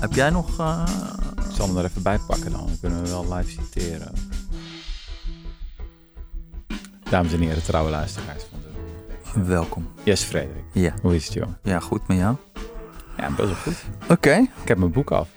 Heb jij nog... Uh... Ik zal hem er even bij pakken dan. Dan kunnen we wel live citeren. Dames en heren, trouwe luisteraars van de... Welkom. Yes, Frederik. Ja. Hoe is het, joh? Ja, goed met jou? Ja, best wel goed. Oké. Ik heb mijn boek af.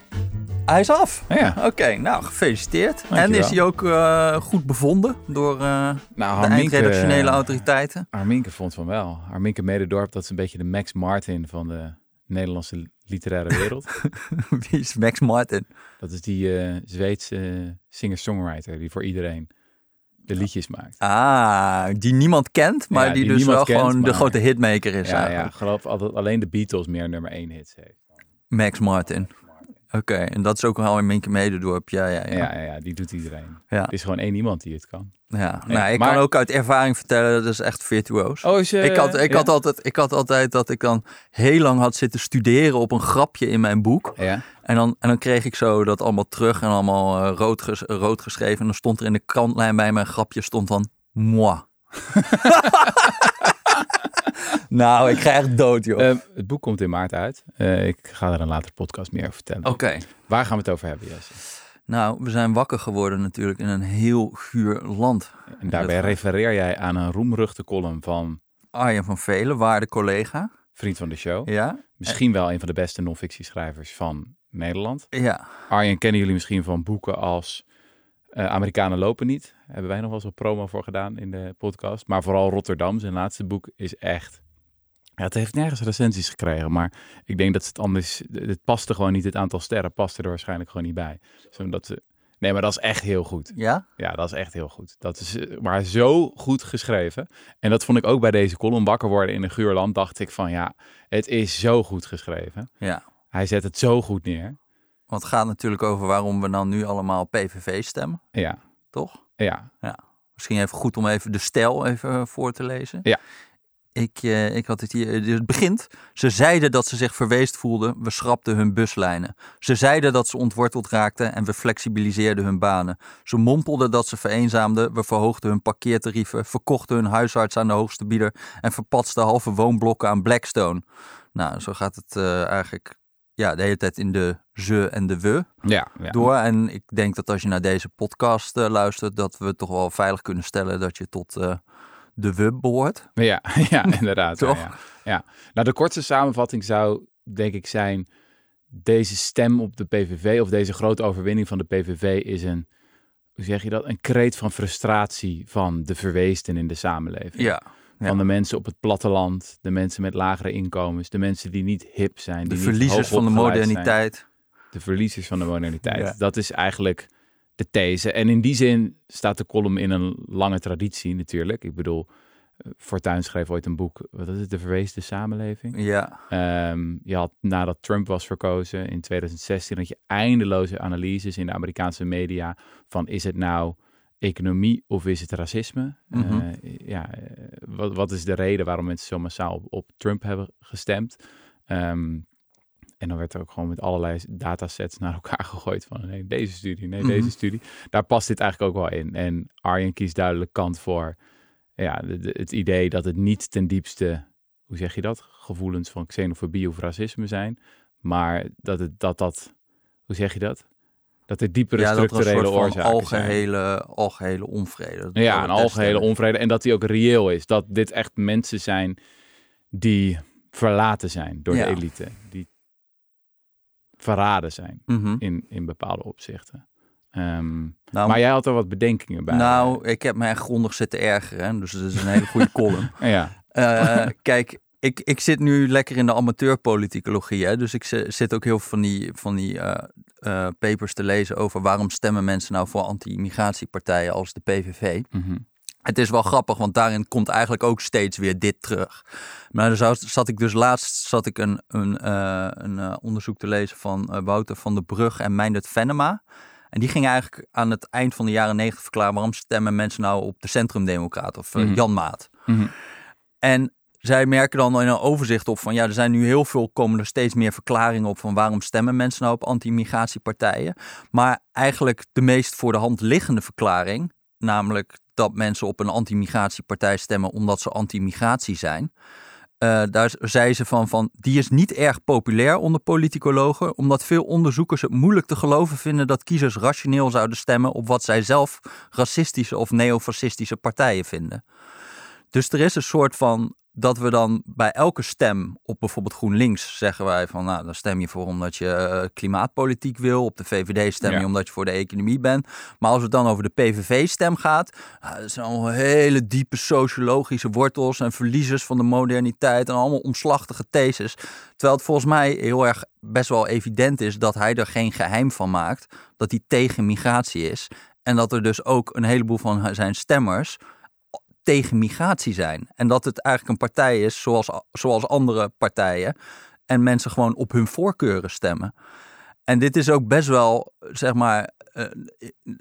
Hij is af? Ja. Oké, nou, gefeliciteerd. Dankjewel. En is hij ook uh, goed bevonden door uh, Nou, de eindredactionele autoriteiten? Arminke vond van wel. Arminke Mededorp, dat is een beetje de Max Martin van de Nederlandse literaire wereld. Wie is Max Martin? Dat is die uh, Zweedse singer-songwriter die voor iedereen de liedjes maakt. Ah, die niemand kent, maar Ja, die, die dus wel kent, gewoon de grote hitmaker is. Ja, ja, geloof altijd alleen de Beatles meer nummer één hits heeft. Max Martin. Oké, en dat is ook al in Minke Mededorp. Ja, ja, ja. Ja, ja, ja, die doet iedereen. Ja. Er is gewoon één iemand die het kan. ja. Nee, nou, ik maar- kan ook uit ervaring vertellen, dat is echt virtuoos. Oh, is, ik, had, ik, had altijd, ik had altijd dat ik dan heel lang had zitten studeren op een grapje in mijn boek. Ja? En dan, en dan kreeg ik zo dat allemaal terug en allemaal eh, rood, ges- rood geschreven. En dan stond er in de kantlijn bij mijn grapje stond dan moi. nou, ik ga echt dood, joh. Ehm, het boek komt in maart uit. Eh, ik ga er een later podcast meer over vertellen. Oké. Waar gaan we het over hebben, Jesse? Nou, we zijn wakker geworden natuurlijk in een heel guur land. En daarbij refereer jij aan een roemruchte column van Arjen van Velen, waarde collega. vriend van de show. Ja? Misschien wel een van de beste non-fictieschrijvers van Nederland. Ja. Arjen kennen jullie misschien van boeken als eh, Amerikanen lopen niet. Hebben wij nog wel eens wat promo voor gedaan in de podcast. Maar vooral Rotterdam, zijn laatste boek, is echt... Ja, het heeft nergens recensies gekregen, maar ik denk dat het anders... Het paste gewoon niet, het aantal sterren paste er waarschijnlijk gewoon niet bij. Zodat ze... Nee, maar dat is echt heel goed. Ja? Ja, dat is echt heel goed. Dat is eh, maar zo goed geschreven. En dat vond ik ook bij deze column wakker worden in een guurland. Dacht ik van ja, het is zo goed geschreven. Ja. Hij zet het zo goed neer. Want het gaat natuurlijk over waarom we dan nu allemaal PVV stemmen, Ja, toch? ja. Misschien even goed om even de stijl even voor te lezen. Ja. Ik, eh, ik had het hier. dus Het begint. Ze zeiden dat ze zich verweest voelden. We schrapten hun buslijnen. Ze zeiden dat ze ontworteld raakten en we flexibiliseerden hun banen. Ze mompelden dat ze vereenzaamden. We verhoogden hun parkeertarieven, verkochten hun huisarts aan de hoogste bieder en verpatsten halve woonblokken aan Blackstone. Nou, zo gaat het eh, eigenlijk ja, de hele tijd in de ze en de we Ja, ja. door. En ik denk dat als je naar deze podcast eh, luistert, dat we toch wel veilig kunnen stellen dat je tot eh, de we behoort. Ja, ja inderdaad. ja, Toch? Ja, ja. Nou, de kortste samenvatting zou denk ik zijn... Deze stem op de PVV of deze grote overwinning van de PVV is een... Hoe zeg je dat? Een kreet van frustratie van de verweesten in de samenleving. Ja. Ja. Van de mensen op het platteland, de mensen met lagere inkomens, de mensen die niet hip zijn. De verliezers van de zijn. moderniteit. De verliezers van de moderniteit. Ja. Dat is eigenlijk de these. En in die zin staat de column in een lange traditie natuurlijk. Ik bedoel, eh, Fortuyn schreef ooit een boek, wat is het, De Verweesde Samenleving. Ja, Ehm, je had nadat Trump was verkozen in 2016, had je eindeloze analyses in de Amerikaanse media van is het nou economie of is het racisme? Mhm. Eh, ja, eh, wat, wat is de reden waarom mensen zo massaal op, op Trump hebben gestemd? Ehm, en dan werd er ook gewoon met allerlei datasets naar elkaar gegooid van nee, deze studie, nee, Mhm. deze studie. Daar past dit eigenlijk ook wel in. En Arjen kiest duidelijk kant voor ja, de- de- het idee dat het niet ten diepste, hoe zeg je dat, gevoelens van xenofobie of racisme zijn, maar dat het, dat, dat hoe zeg je dat? Dat er diepere ja dat een structurele soort van oorzaken zijn. algehele, algehele onvrede. Dat Ja, een het algehele onvrede. En dat die ook reëel is. Dat dit echt mensen zijn die verlaten zijn door Ja. de elite. Die verraden zijn Mhm. in, in bepaalde opzichten. Ehm, Nou, maar jij had er wat bedenkingen bij. nou, ik heb me echt grondig zitten ergeren. Dus dat is een hele goede column. Ja, Eh, kijk, ik, ik zit nu lekker in de amateurpoliticologie. Hè? Dus ik zi- zit ook heel veel van die, van die eh, eh, papers te lezen over waarom stemmen mensen nou voor anti-immigratiepartijen als de PVV. mhm. Het is wel grappig, want daarin komt eigenlijk ook steeds weer dit terug. Maar er zat, zat ik dus laatst zat ik een, een, eh, een onderzoek te lezen van Wouter van der Brug en Meindert Venema. En die ging eigenlijk aan het eind van de jaren negentig verklaren waarom stemmen mensen nou op de Centrumdemocraat of Mhm. Jan Maat. Mhm. En zij merken dan in een overzicht op van ja, er zijn nu heel veel, komen er steeds meer verklaringen op van waarom stemmen mensen nou op anti-immigratiepartijen. Maar eigenlijk de meest voor de hand liggende verklaring, namelijk dat mensen op een anti-immigratiepartij stemmen omdat ze anti-immigratie zijn. Uh, daar zei ze van, van, die is niet erg populair onder politicologen, omdat veel onderzoekers het moeilijk te geloven vinden dat kiezers rationeel zouden stemmen op wat zij zelf racistische of neofascistische partijen vinden. Dus er is een soort van dat we dan bij elke stem op bijvoorbeeld GroenLinks zeggen wij van nou dan stem je voor omdat je uh, klimaatpolitiek wil. Op de VVD stem je omdat je voor de economie bent. Maar als het dan over de PVV-stem gaat, dat zijn allemaal hele diepe sociologische wortels en verliezers van de moderniteit en allemaal omslachtige theses. Terwijl het volgens mij heel erg best wel evident is dat hij er geen geheim van maakt dat hij tegen migratie is. En dat er dus ook een heleboel van zijn stemmers tegen migratie zijn. En dat het eigenlijk een partij is zoals, zoals andere partijen. En mensen gewoon op hun voorkeuren stemmen. En dit is ook best wel, zeg maar. Uh,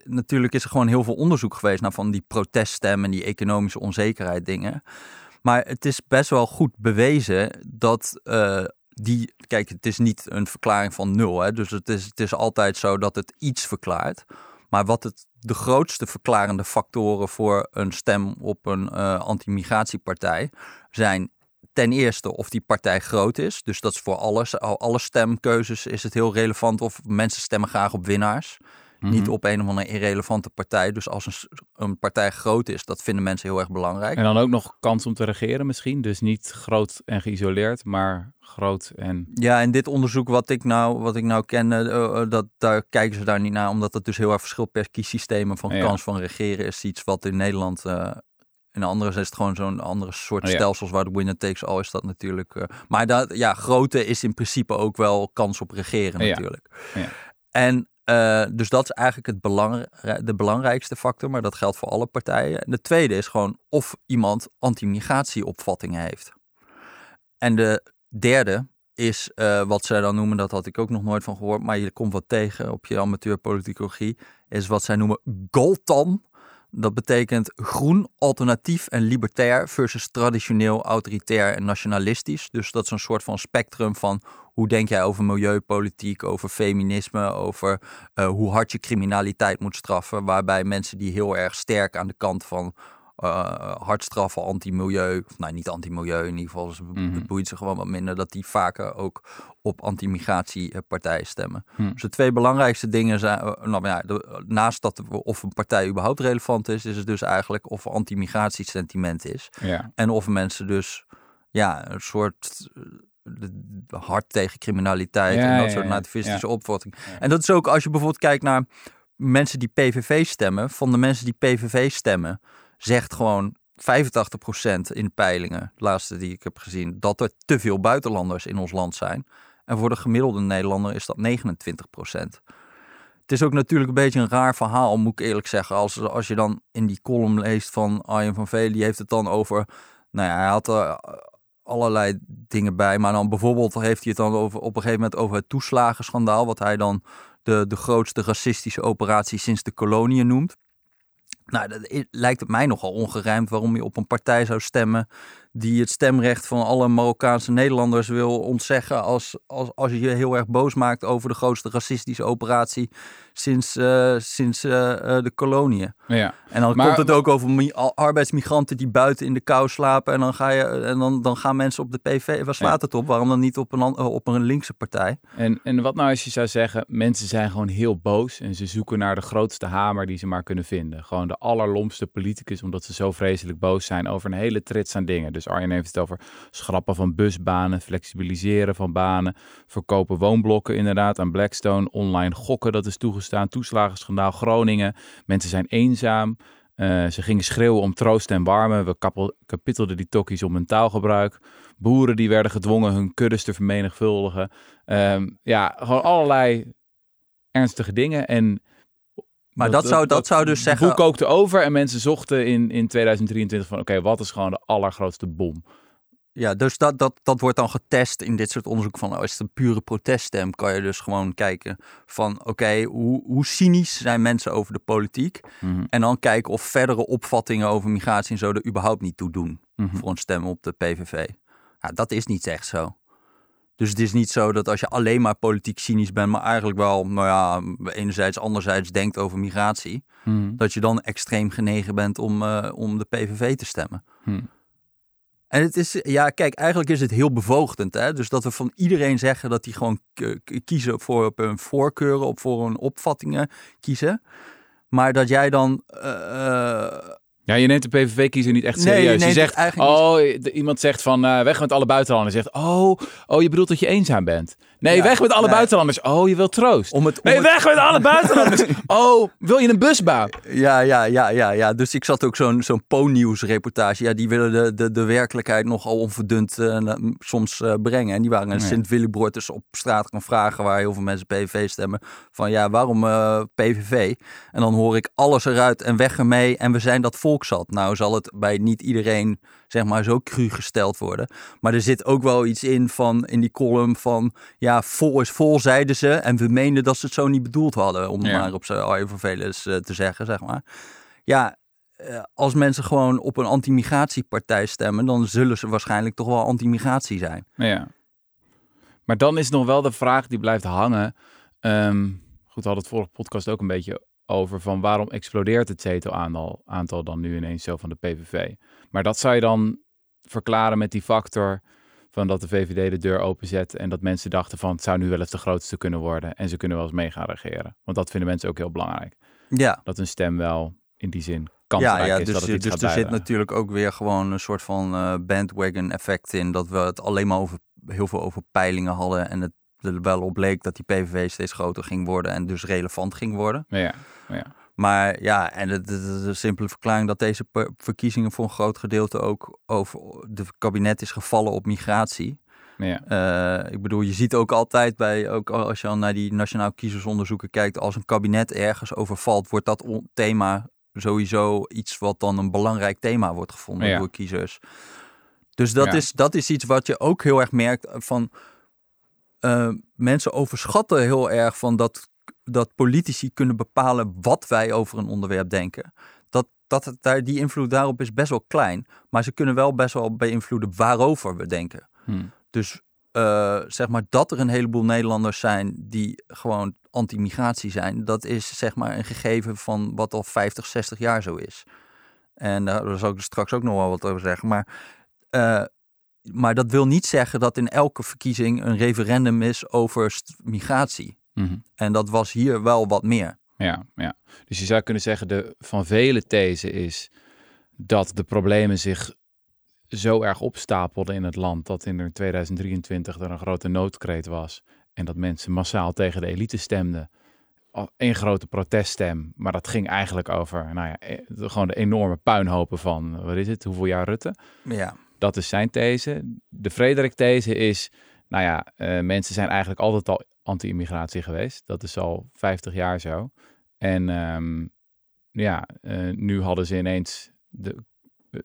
natuurlijk is er gewoon heel veel onderzoek geweest naar van die proteststemmen en die economische onzekerheid dingen. Maar het is best wel goed bewezen dat uh, die. Kijk, het is niet een verklaring van nul. Hè? Dus het is, het is altijd zo dat het iets verklaart. Maar wat het, de grootste verklarende factoren voor een stem op een uh, anti-migratiepartij zijn ten eerste of die partij groot is. Dus dat is voor alles, alle stemkeuzes is het heel relevant of mensen stemmen graag op winnaars. Niet mhm. op een of andere irrelevante partij. Dus als een, een, partij groot is, dat vinden mensen heel erg belangrijk. En dan ook nog kans om te regeren misschien. Dus niet groot en geïsoleerd, maar groot en... Ja, en dit onderzoek wat ik nou, wat ik nou ken, uh, dat, daar kijken ze daar niet naar. Omdat het dus heel erg verschilt per kiesystemen van kans van regeren is iets wat in Nederland... Uh, in andere is het gewoon zo'n andere soort oh, stelsels waar de winner takes all is dat natuurlijk. maar dat, ja, grote is in principe ook wel kans op regeren natuurlijk. Ja. En uh, dus dat is eigenlijk het de belangrijkste factor, maar dat geldt voor alle partijen. En de tweede is gewoon of iemand anti-migratieopvattingen heeft. En de derde is uh, wat zij dan noemen, dat had ik ook nog nooit van gehoord, maar je komt wat tegen op je amateurpoliticologie, is wat zij noemen Goltan. Dat betekent groen, alternatief en libertair versus traditioneel, autoritair en nationalistisch. Dus dat is een soort van spectrum van hoe denk jij over milieupolitiek, over feminisme, over uh, hoe hard je criminaliteit moet straffen. Waarbij mensen die heel erg sterk aan de kant van uh, hard straffen, anti-milieu, of nou niet anti-milieu in ieder geval, ze mm boeit ze gewoon wat minder, dat die vaker ook op anti-migratiepartijen stemmen. Mm. Dus de twee belangrijkste dingen zijn, uh, nou ja, de, naast dat of een partij überhaupt relevant is, is het dus eigenlijk of anti-migratiesentiment is. Ja. En of mensen dus ja, een soort hard tegen criminaliteit en dat soort nativistische opvatting. En dat is ook als je bijvoorbeeld kijkt naar mensen die PVV stemmen, van de mensen die PVV stemmen, zegt gewoon 85% in peilingen, de laatste die ik heb gezien, dat er te veel buitenlanders in ons land zijn. En voor de gemiddelde Nederlander is dat 29%. Het is ook natuurlijk een beetje een raar verhaal, moet ik eerlijk zeggen. Als, als je dan in die column leest van Arjen van Velen, die heeft het dan over. Nou ja, hij had er allerlei dingen bij. Maar dan bijvoorbeeld heeft hij het dan over, op een gegeven moment over het toeslagenschandaal. Wat hij dan de, de grootste racistische operatie sinds de koloniën noemt. Nou, dat lijkt het mij nogal ongerijmd waarom je op een partij zou stemmen die het stemrecht van alle Marokkaanse Nederlanders wil ontzeggen als, als, als je je heel erg boos maakt over de grootste racistische operatie sinds, uh, sinds uh, de koloniën. Ja. En dan komt het ook over arbeidsmigranten die buiten in de kou slapen en dan, ga je, en dan, dan gaan mensen op de PV. Waar slaat het op? Waarom dan niet op een, op een linkse partij? En, en wat nou als je zou zeggen, mensen zijn gewoon heel boos en ze zoeken naar de grootste hamer die ze maar kunnen vinden. Gewoon de allerlomste politicus, omdat ze zo vreselijk boos zijn over een hele trits aan dingen. Dus Arjen heeft het over schrappen van busbanen, flexibiliseren van banen, verkopen woonblokken inderdaad aan Blackstone, online gokken dat is toegestaan, toeslagenschandaal Groningen. Mensen zijn eenzaam. Uh, ze gingen schreeuwen om troost en warmen. We kapittelden die tokkies om hun taalgebruik. Boeren die werden gedwongen hun kuddes te vermenigvuldigen. Um, ja, gewoon allerlei ernstige dingen. En maar dat, zou, dat, zou dus zeggen... Hoe kookte over en mensen zochten in, in 2023 van... oké, wat is gewoon de allergrootste bom? Ja, dus dat, dat, dat wordt dan getest in dit soort onderzoek van... als het een pure proteststem, kan je dus gewoon kijken van... oké, hoe, hoe cynisch zijn mensen over de politiek? Mhm. En dan kijken of verdere opvattingen over migratie en zo... er überhaupt niet toe doen mhm. voor een stem op de PVV. Ja, dat is niet echt zo. Dus het is niet zo dat als je alleen maar politiek cynisch bent, maar eigenlijk wel, nou ja, enerzijds, anderzijds denkt over migratie, hmm. dat je dan extreem genegen bent om, uh, om de PVV te stemmen. Hmm. En het is, ja, kijk, eigenlijk is het heel bevoogdend. Hè? Dus dat we van iedereen zeggen dat die gewoon kiezen voor op hun voorkeuren, op voor hun opvattingen kiezen. Maar dat jij dan. eh, eh, Ja, je neemt de PVV-kiezer niet echt Nee, je serieus. je neemt het zegt, oh, iemand zegt van eh, weg met alle buitenlanders. Je zegt, oh, oh, je bedoelt dat je eenzaam bent. Nee, Ja, weg met alle nee. buitenlanders. Oh, je wilt troost. om het, om Nee, het- weg met alle buitenlanders. oh, wil je een busbaan? Ja, ja, ja, ja, ja. Dus ik zat ook zo'n zo'n Po-nieuws reportage. Ja, die willen de, de, de werkelijkheid nogal onverdund eh, soms eh, brengen. En die waren in Ja. Sint-Willibord dus op straat gaan vragen waar heel veel mensen PVV stemmen. Van ja, waarom eh, PVV? En dan hoor ik alles eruit en weg ermee en we zijn dat volk zat. Nou zal het bij niet iedereen zeg maar zo cru gesteld worden. Maar er zit ook wel iets in van in die column van ja, vol is vol zeiden ze. En we meenden dat ze het zo niet bedoeld hadden. Om Ja. maar op vervelend eh, te zeggen, zeg maar. Ja, eh, als mensen gewoon op een anti-migratiepartij stemmen, dan zullen ze waarschijnlijk toch wel anti-migratie zijn. Ja. Maar dan is nog wel de vraag die blijft hangen. Ehm, goed, we hadden het vorige podcast ook een beetje over van waarom explodeert het zetelaantal aantal dan nu ineens zo van de PVV. Maar dat zou je dan verklaren met die factor van dat de VVD de deur openzet en dat mensen dachten van het zou nu wel eens de grootste kunnen worden en ze kunnen wel eens mee gaan regeren. Want dat vinden mensen ook heel belangrijk. Ja, Dat een stem wel in die zin ja, ja is dus, dat het iets dus er zit bijdragen. natuurlijk ook weer gewoon een soort van eh, bandwagon effect in. Dat we het alleen maar over, heel veel over peilingen hadden en het er wel op leek dat die PVV steeds groter ging worden en dus relevant ging worden. Ja, ja. Maar ja, en het is een simpele verklaring dat deze verkiezingen voor een groot gedeelte ook over de kabinet is gevallen op migratie. ja. Eh, ik bedoel, je ziet ook altijd bij, ook als je al naar die nationaal kiezersonderzoeken kijkt, als een kabinet ergens overvalt, wordt dat thema sowieso iets wat dan een belangrijk thema wordt gevonden Ja. door kiezers. Dus dat, Ja. is, dat is iets wat je ook heel erg merkt van eh, mensen overschatten heel erg van dat, dat politici kunnen bepalen wat wij over een onderwerp denken. Dat, dat het daar, die invloed daarop is best wel klein, maar ze kunnen wel best wel beïnvloeden waarover we denken. Hm. Dus eh, zeg maar dat er een heleboel Nederlanders zijn die gewoon anti-migratie zijn, dat is zeg maar een gegeven van wat al 50, 60 jaar zo is. En daar daar zal ik straks ook nog wel wat over zeggen. Maar, eh, maar dat wil niet zeggen dat in elke verkiezing een referendum is over st- Mhm. En dat was hier wel wat meer. Ja, ja. Dus je zou kunnen zeggen, de van vele these is dat de problemen zich zo erg opstapelden in het land dat in 2023 er een grote noodkreet was en dat mensen massaal tegen de elite stemden. Een grote proteststem, maar dat ging eigenlijk over nou ja, de- gewoon de enorme puinhopen van, wat is het, hoeveel jaar Rutte? Ja, Dat is zijn these. De Frederik-these is, nou ja, eh, mensen zijn eigenlijk altijd al anti-immigratie geweest. Dat is al 50 jaar zo. En ehm, ja, eh, nu hadden ze ineens de,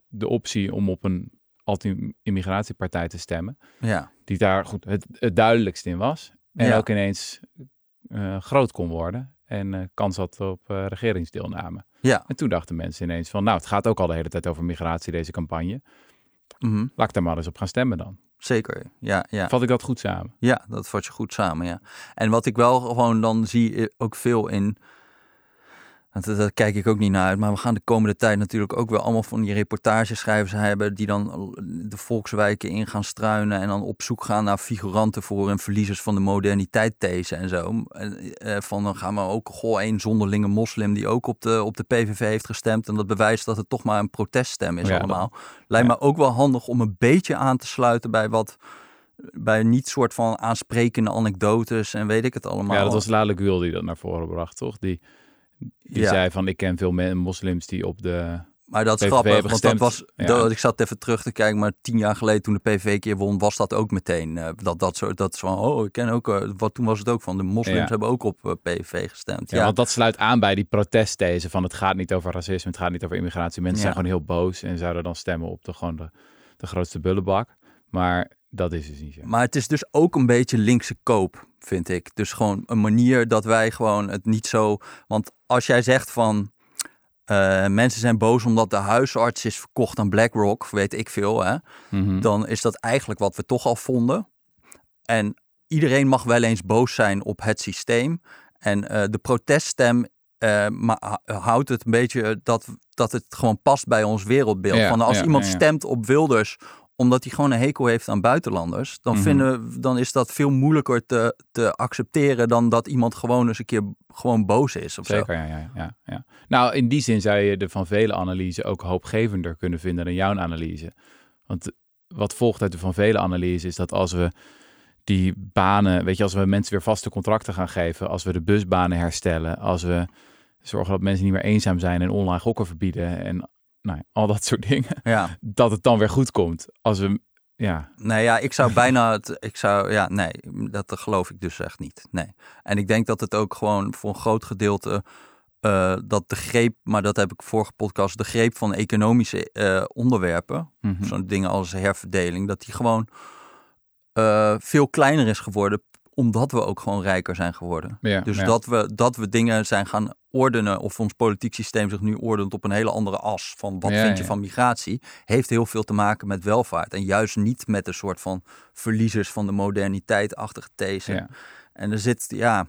de optie om op een anti-immigratiepartij te stemmen. ja, Die daar goed het, het duidelijkst in was. En Ja. ook ineens eh, groot kon worden. En eh, kans had op regeringsdeelname. ja. En toen dachten mensen ineens van, nou, het gaat ook al de hele tijd over migratie, deze campagne. Mhm. Laat ik daar maar eens op gaan stemmen dan. Zeker. Ja, ja. Vat ik dat goed samen? Ja, dat vat je goed samen, ja. En wat ik wel gewoon dan zie, eh, ook veel in... want Daar kijk ik ook niet naar uit, maar we gaan de komende tijd natuurlijk ook wel allemaal van die reportageschrijvers hebben die dan de volkswijken in gaan struinen en dan op zoek gaan naar figuranten voor en verliezers van de moderniteit these en zo. En, eh, van dan gaan we ook, goh, één zonderlinge moslim die ook op de, op de PVV heeft gestemd en dat bewijst dat het toch maar een proteststem is Ja, allemaal. Lijkt ja. me ook wel handig om een beetje aan te sluiten bij wat bij niet soort van aansprekende anekdotes en weet ik het allemaal. Ja, dat was Lale Gül die dat naar voren bracht, toch? Die, die Ja. zei van, ik ken veel moslims die op de... maar dat is PVV grappig, want dat was, Ja. dat, ik zat even terug te kijken, maar tien jaar geleden toen de PVV een keer won, was dat ook meteen. eh, dat, dat, soort, dat is van, oh, ik ken ook, eh, wat toen was het ook van, de moslims Ja. hebben ook op eh, PVV gestemd. Ja, Ja, want dat sluit aan bij die protestthese van het gaat niet over racisme, het gaat niet over immigratie. Mensen zijn gewoon heel boos en zouden dan stemmen op de, gewoon de, de grootste bullenbak. Maar dat is dus niet zo. Maar het is dus ook een beetje linkse koop, vind ik. Dus gewoon een manier dat wij gewoon het niet zo. Want als jij zegt van. eh, mensen zijn boos omdat de huisarts is verkocht aan BlackRock, weet ik veel. Hè? Mhm. Dan is dat eigenlijk wat we toch al vonden. En iedereen mag wel eens boos zijn op het systeem. En eh, de proteststem eh, maar houdt het een beetje dat, dat het gewoon past bij ons wereldbeeld. Ja, van als ja, iemand ja. stemt op Wilders omdat hij gewoon een hekel heeft aan buitenlanders, dan, Mhm. vinden, dan is dat veel moeilijker te, te accepteren dan dat iemand gewoon eens een keer gewoon boos is. Of zo. Zeker, ja, ja, ja, ja. Nou, in die zin zou je de Van Velen analyse ook hoopgevender kunnen vinden dan jouw analyse. Want wat volgt uit de Van Velen analyse is dat als we die banen, weet je, als we mensen weer vaste contracten gaan geven, als we de busbanen herstellen, als we zorgen dat mensen niet meer eenzaam zijn en online gokken verbieden en nou, al dat soort dingen, Ja. dat het dan weer goed komt. Als we, ja, Nee, ja, ik zou bijna het. Ik zou, ja, nee, dat geloof ik dus echt niet. Nee. En ik denk dat het ook gewoon voor een groot gedeelte. eh, dat de greep, maar dat heb ik vorige podcast, de greep van economische eh, onderwerpen, mhm. zo'n dingen als herverdeling, dat die gewoon eh, veel kleiner is geworden, omdat we ook gewoon rijker zijn geworden. ja, Dus ja. dat, we, dat we dingen zijn gaan ordenen, of ons politiek systeem zich nu ordent op een hele andere as van wat Ja, vind je van migratie, heeft heel veel te maken met welvaart. En juist niet met een soort van verliezers van de moderniteit-achtige these. En er zit, ja,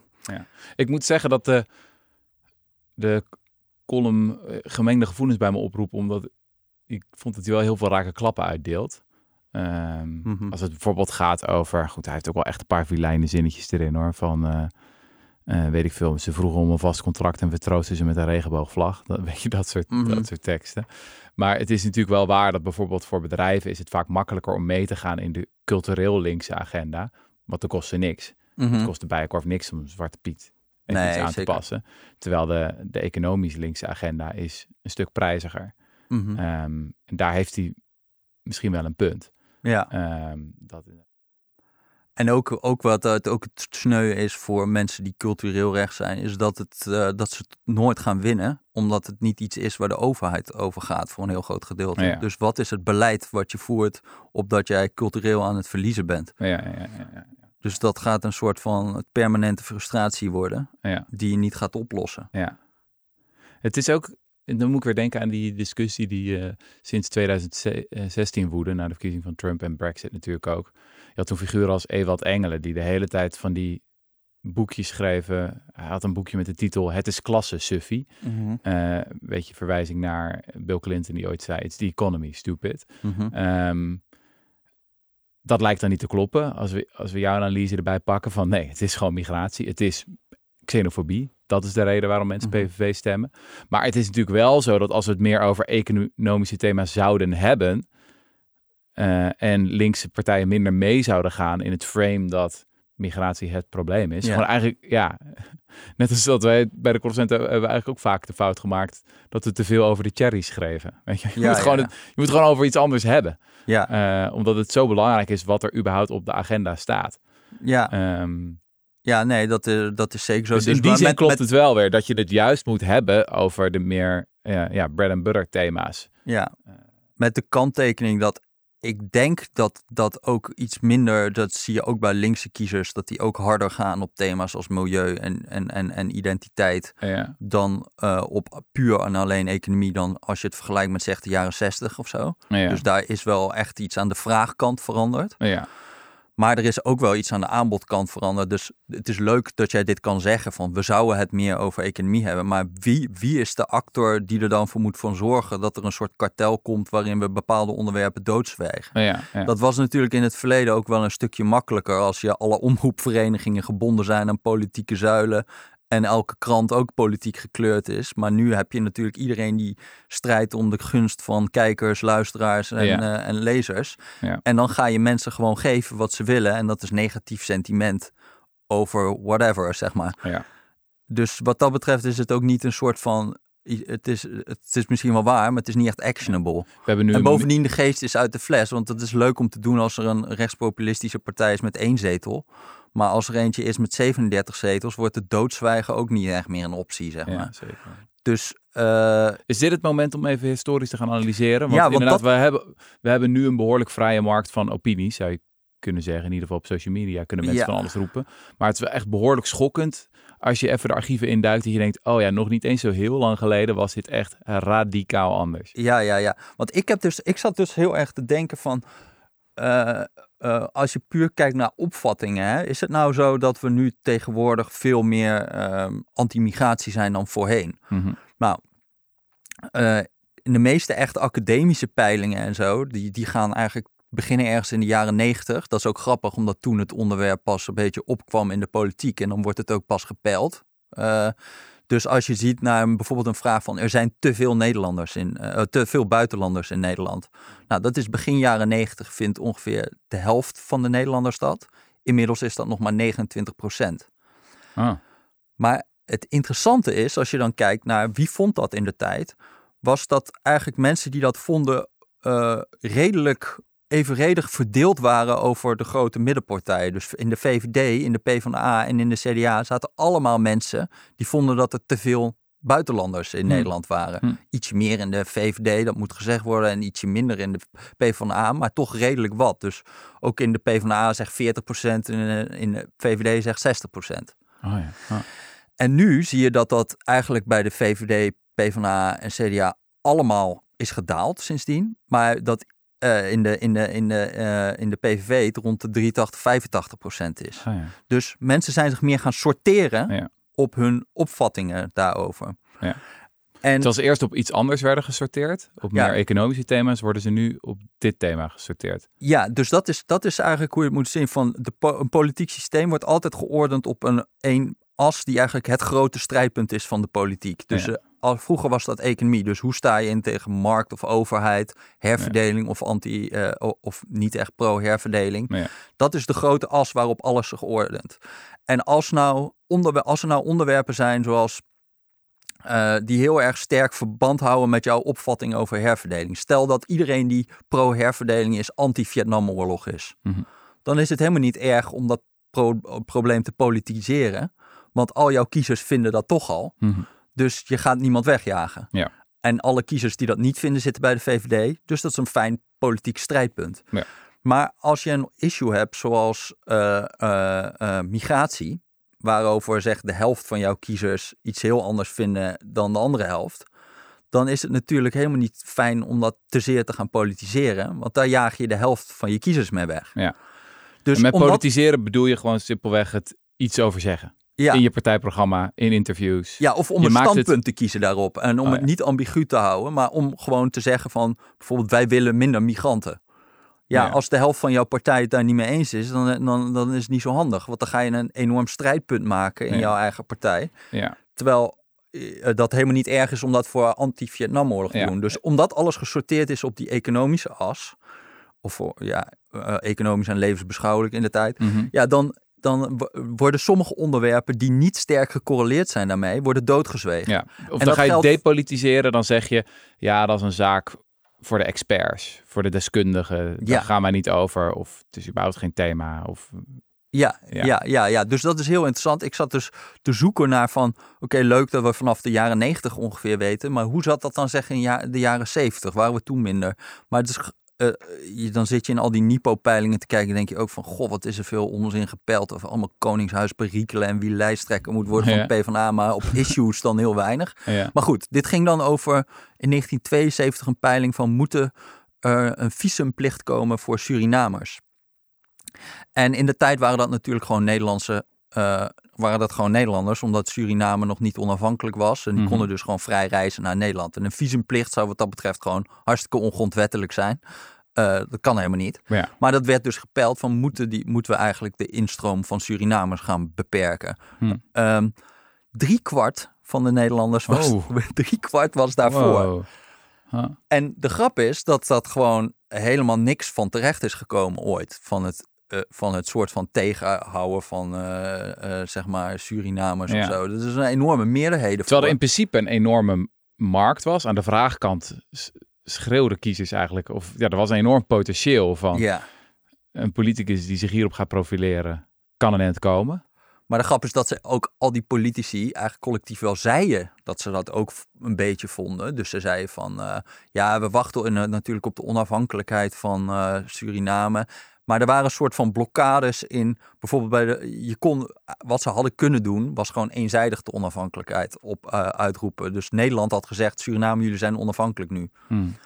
Ik moet zeggen dat de, de column eh, gemengde gevoelens bij me oproep, omdat ik vond dat hij wel heel veel rake klappen uitdeelt. Ehm, Mhm. Als het bijvoorbeeld gaat over, goed, hij heeft ook wel echt een paar vilijne zinnetjes erin hoor, van eh, eh, weet ik veel, ze vroegen om een vast contract en we troosten ze met een regenboogvlag. Dat, weet je, dat soort, Mhm. dat soort teksten. Maar het is natuurlijk wel waar dat bijvoorbeeld voor bedrijven is het vaak makkelijker om mee te gaan in de cultureel linkse agenda, want dan kost ze niks. mhm. Het kost de Bijenkorf niks om Zwarte Piet Nee, iets aan zeker. te passen. Terwijl de, de economisch linkse agenda is een stuk prijziger. Ehm, en daar heeft hij misschien wel een punt. Ja. Ehm, dat, En ook, ook wat het ook het sneu is voor mensen die cultureel recht zijn, is dat, het, eh, dat ze het nooit gaan winnen, omdat het niet iets is waar de overheid over gaat voor een heel groot gedeelte. Ja. Dus wat is het beleid wat je voert opdat jij cultureel aan het verliezen bent? ja, ja, ja, ja, Dus dat gaat een soort van permanente frustratie worden, die je niet gaat oplossen. ja. Het is ook, en dan moet ik weer denken aan die discussie die eh, sinds 2016 woedde, na de verkiezing van Trump en Brexit natuurlijk ook. Je had toen figuren als Ewald Engelen, die de hele tijd van die boekjes schreven. Hij had een boekje met de titel Het is klasse, Suffie. Eh weet je, verwijzing naar Bill Clinton die ooit zei, it's the economy, stupid. Mhm. Ehm, dat lijkt dan niet te kloppen als we, als we jouw analyse erbij pakken van nee, het is gewoon migratie, het is xenofobie. Dat is de reden waarom mensen Mhm. PVV stemmen. Maar het is natuurlijk wel zo dat als we het meer over economische thema's zouden hebben eh, en linkse partijen minder mee zouden gaan in het frame dat migratie het probleem is. Ja. Gewoon eigenlijk, ja, net als dat wij bij de consumenten hebben we eigenlijk ook vaak de fout gemaakt dat we te veel over de cherries schreven. Weet je, je, Ja, moet, gewoon het- je moet gewoon over iets anders hebben. Ja, Eh, omdat het zo belangrijk is wat er überhaupt op de agenda staat. ja, Ehm, ja, nee, dat, is dat is zeker zo. dus in die maar zin met- klopt met- het wel weer dat je het juist moet hebben over de meer ja, ja, bread and butter thema's. Ja, met de kanttekening dat ik denk dat dat ook iets minder, dat zie je ook bij linkse kiezers, dat die ook harder gaan op thema's als milieu en, en, en, en identiteit Ja, dan eh, op puur en alleen economie dan als je het vergelijkt met zeg de jaren 60 of zo. ja, Dus daar is wel echt iets aan de vraagkant veranderd. ja. Maar er is ook wel iets aan de aanbodkant veranderd. Dus het is leuk dat jij dit kan zeggen van we zouden het meer over economie hebben. Maar wie, wie is de actor die er dan voor moet van zorgen dat er een soort kartel komt waarin we bepaalde onderwerpen doodzwijgen? ja, ja. Dat was natuurlijk in het verleden ook wel een stukje makkelijker als je alle omroepverenigingen gebonden zijn aan politieke zuilen. En elke krant ook politiek gekleurd is. Maar nu heb je natuurlijk iedereen die strijdt om de gunst van kijkers, luisteraars en, Ja. eh, en lezers. Ja. En dan ga je mensen gewoon geven wat ze willen. En dat is negatief sentiment over whatever, zeg maar. Ja. Dus wat dat betreft is het ook niet een soort van. Het is, het is misschien wel waar, maar het is niet echt actionable. We hebben nu En bovendien, de geest is uit de fles. Want het is leuk om te doen als er een rechtspopulistische partij is met één zetel. Maar als er eentje is met 37 zetels, wordt het doodzwijgen ook niet echt meer een optie, zeg Ja, maar. zeker. Dus eh, Is dit het moment om even historisch te gaan analyseren? Want Ja, want inderdaad, dat- we, hebben, we hebben nu een behoorlijk vrije markt van opinies, zou je kunnen zeggen. In ieder geval op social media kunnen mensen Ja. van alles roepen. Maar het is wel echt behoorlijk schokkend als je even de archieven induikt. Dat je denkt, oh ja, nog niet eens zo heel lang geleden was dit echt radicaal anders. ja, ja, ja. Want ik, heb dus, ik zat dus heel erg te denken van... eh, eh, als je puur kijkt naar opvattingen, hè, is het nou zo dat we nu tegenwoordig veel meer ehm, anti-migratie zijn dan voorheen? Mhm. Nou, eh, in de meeste echte academische peilingen en zo, die, die gaan eigenlijk beginnen ergens in de jaren negentig. Dat is ook grappig, omdat toen het onderwerp pas een beetje opkwam in de politiek. En dan wordt het ook pas gepeild. Dus als je ziet naar bijvoorbeeld een vraag van er zijn te veel Nederlanders in, uh, te veel buitenlanders in Nederland. Nou, dat is begin jaren 90 vindt ongeveer de helft van de Nederlanders dat. Inmiddels is dat nog maar 29 procent. Ah. Maar het interessante is, als je dan kijkt naar wie vond dat in de tijd, was dat eigenlijk mensen die dat vonden uh, redelijk evenredig verdeeld waren over de grote middenpartijen. Dus in de VVD, in de PvdA en in de CDA zaten allemaal mensen die vonden dat er te veel buitenlanders in hmm. Nederland waren. Hmm. Ietsje meer in de VVD, dat moet gezegd worden, en ietsje minder in de PvdA, maar toch redelijk wat. Dus ook in de PvdA zegt 40% en in de VVD zegt 60%. Oh ja. Oh. En nu zie je dat dat eigenlijk bij de VVD, PvdA en CDA allemaal is gedaald sindsdien. Maar dat uh, in, de, in, de, in, de, uh, in de PVV het rond de 83, 85 procent is. Oh ja. Dus mensen zijn zich meer gaan sorteren ja. op hun opvattingen daarover. Ja. En, Zoals ze eerst op iets anders werden gesorteerd, op meer economische thema's, worden ze nu op dit thema gesorteerd. Ja, dus dat is, dat is eigenlijk hoe je het moet zien. Van de po een politiek systeem wordt altijd geordend op een, een as die eigenlijk het grote strijdpunt is van de politiek. Dus ja al, vroeger was dat economie. Dus hoe sta je in tegen markt of overheid, herverdeling of anti uh, of niet echt pro-herverdeling. Dat is de grote as waarop alles zich ordent. En als, nou onder, als er nou onderwerpen zijn zoals uh, die heel erg sterk verband houden met jouw opvatting over herverdeling. Stel dat iedereen die pro-herverdeling is, anti-Vietnamoorlog is. Mhm. Dan is het helemaal niet erg om dat pro probleem te politiseren. Want al jouw kiezers vinden dat toch al. Mm dus je gaat niemand wegjagen. Ja. En alle kiezers die dat niet vinden zitten bij de VVD. Dus dat is een fijn politiek strijdpunt. Ja. Maar als je een issue hebt zoals uh, uh, migratie, waarover zegt de helft van jouw kiezers iets heel anders vinden dan de andere helft, dan is het natuurlijk helemaal niet fijn om dat te zeer te gaan politiseren, want daar jaag je de helft van je kiezers mee weg. Ja. Dus en met politiseren bedoel je gewoon simpelweg het iets over zeggen ja. in je partijprogramma, in interviews. Ja, of om een standpunt te kiezen daarop. En om oh, het niet ambigu te houden, maar om gewoon te zeggen van bijvoorbeeld wij willen minder migranten. Ja, als de helft van jouw partij het daar niet mee eens is, dan, dan, dan is het niet zo handig. Want dan ga je een enorm strijdpunt maken in jouw eigen partij. Ja. Terwijl eh, dat helemaal niet erg is om dat voor anti-Vietnamoorlog te doen. Dus omdat alles gesorteerd is op die economische as, of voor ja, uh, economisch en levensbeschouwelijk in de tijd, mhm. ja, dan dan worden sommige onderwerpen die niet sterk gecorreleerd zijn daarmee, worden doodgezwegen. Ja. Of dan ga je depolitiseren, dan zeg je, ja, dat is een zaak voor de experts, voor de deskundigen. Daar gaan wij niet over. Of het is überhaupt geen thema. Of ja, ja, ja, ja, Dus dat is heel interessant. Ik zat dus te zoeken naar van, oké, leuk dat we vanaf de jaren 90 ongeveer weten, maar hoe zat dat dan zeggen in de jaren 70? Waren we toen minder? Maar het is uh, je, dan zit je in al die NIPO-peilingen te kijken. denk je ook van, goh, wat is er veel onzin gepeld. Of allemaal koningshuisperikelen en wie lijsttrekker moet worden van ja. PvdA. Maar op issues dan heel weinig. Maar goed, dit ging dan over in 1972 een peiling van moeten er een visumplicht komen voor Surinamers. En in de tijd waren dat natuurlijk gewoon Nederlandse uh, waren dat gewoon Nederlanders, omdat Suriname nog niet onafhankelijk was. En die mhm. konden dus gewoon vrij reizen naar Nederland. En een visumplicht zou wat dat betreft gewoon hartstikke ongrondwettelijk zijn. Uh, dat kan helemaal niet. Ja. Maar dat werd dus gepeld van moeten, die, moeten we eigenlijk de instroom van Surinamers gaan beperken. Hmm. Um, drie kwart van de Nederlanders was, oh. drie kwart was daarvoor. Huh. En de grap is dat dat gewoon helemaal niks van terecht is gekomen ooit. Van het uh, van het soort van tegenhouden van uh, uh, zeg maar Surinamers ja. of zo. Dat is een enorme meerderheden. Terwijl er in principe een enorme markt was. Aan de vraagkant schreeuwden kiezers eigenlijk. Of ja, er was een enorm potentieel van ja. een politicus die zich hierop gaat profileren. Kan er net komen. Maar de grap is dat ze ook al die politici eigenlijk collectief wel zeiden dat ze dat ook een beetje vonden. Dus ze zeiden van ja, we wachten in, natuurlijk op de onafhankelijkheid van Suriname. Maar er waren een soort van blokkades in. Bijvoorbeeld bij de. Je kon. Wat ze hadden kunnen doen. was gewoon eenzijdig de onafhankelijkheid op, uh, uitroepen. Dus Nederland had gezegd: Suriname, jullie zijn onafhankelijk nu. Hmm.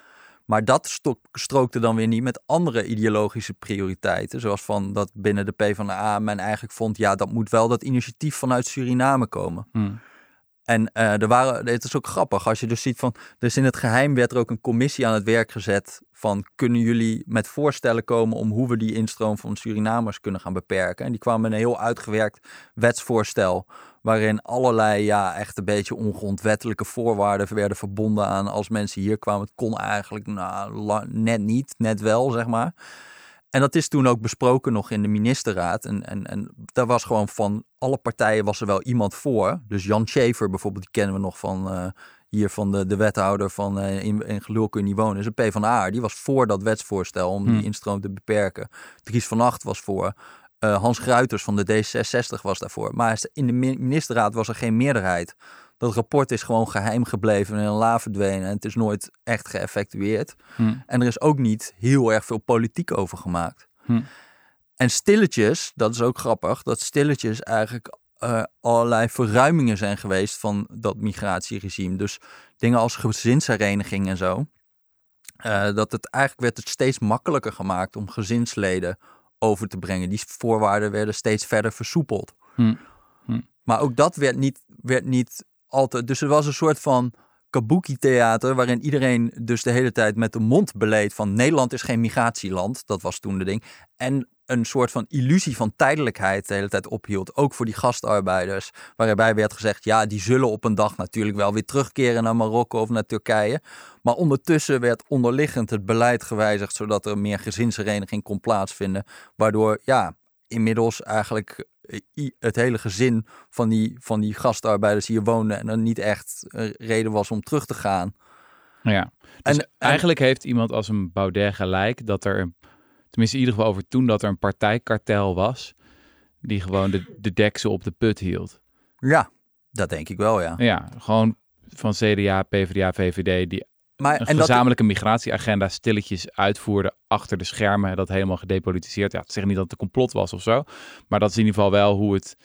Maar dat strookte dan weer niet met andere ideologische prioriteiten. Zoals van dat binnen de PvdA men eigenlijk vond: ja, dat moet wel dat initiatief vanuit Suriname komen. Hmm. En uh, er waren, het is ook grappig als je dus ziet van, dus in het geheim werd er ook een commissie aan het werk gezet van kunnen jullie met voorstellen komen om hoe we die instroom van Surinamers kunnen gaan beperken. En die kwamen met een heel uitgewerkt wetsvoorstel waarin allerlei ja, echt een beetje ongrondwettelijke voorwaarden werden verbonden aan als mensen hier kwamen. Het kon eigenlijk nou, net niet, net wel, zeg maar. En dat is toen ook besproken nog in de ministerraad. En, en, en daar was gewoon van alle partijen was er wel iemand voor. Dus Jan Schaefer bijvoorbeeld, die kennen we nog van uh, hier van de, de wethouder van uh, in, in Gelul kun je niet wonen. Is een P van A. Die was voor dat wetsvoorstel om die hmm. instroom te beperken. Dries van Acht was voor. Uh, Hans Gruiters van de D66 was daarvoor. Maar in de ministerraad was er geen meerderheid. Dat rapport is gewoon geheim gebleven en in een la verdwenen. En het is nooit echt geëffectueerd. Hm. En er is ook niet heel erg veel politiek over gemaakt. Hm. En stilletjes, dat is ook grappig, dat stilletjes eigenlijk uh, allerlei verruimingen zijn geweest van dat migratieregime. Dus dingen als gezinshereniging en zo. Uh, dat het eigenlijk werd het steeds makkelijker gemaakt om gezinsleden over te brengen. Die voorwaarden werden steeds verder versoepeld. Hm. Hm. Maar ook dat werd niet, werd niet altijd. Dus er was een soort van kabuki-theater waarin iedereen dus de hele tijd met de mond beleed van Nederland is geen migratieland. Dat was toen de ding. En een soort van illusie van tijdelijkheid de hele tijd ophield. Ook voor die gastarbeiders. Waarbij werd gezegd, ja, die zullen op een dag natuurlijk wel weer terugkeren naar Marokko of naar Turkije. Maar ondertussen werd onderliggend het beleid gewijzigd, zodat er meer gezinshereniging kon plaatsvinden. Waardoor, ja, inmiddels eigenlijk eh, het hele gezin van die, van die gastarbeiders hier woonden en er niet echt reden was om terug te gaan. Ja, dus en, eigenlijk heeft iemand als een Baudet gelijk dat er, tenminste in ieder geval over toen, dat er een partijkartel was die gewoon de, de deksel op de put hield. Ja, dat denk ik wel, ja. Ja, gewoon van CDA, PvdA, VVD, die maar, een en gezamenlijke migratieagenda stilletjes uitvoerde achter de schermen. Dat helemaal gedepolitiseerd. Ja, het zegt niet dat het een complot was of zo. Maar dat is in ieder geval wel hoe het,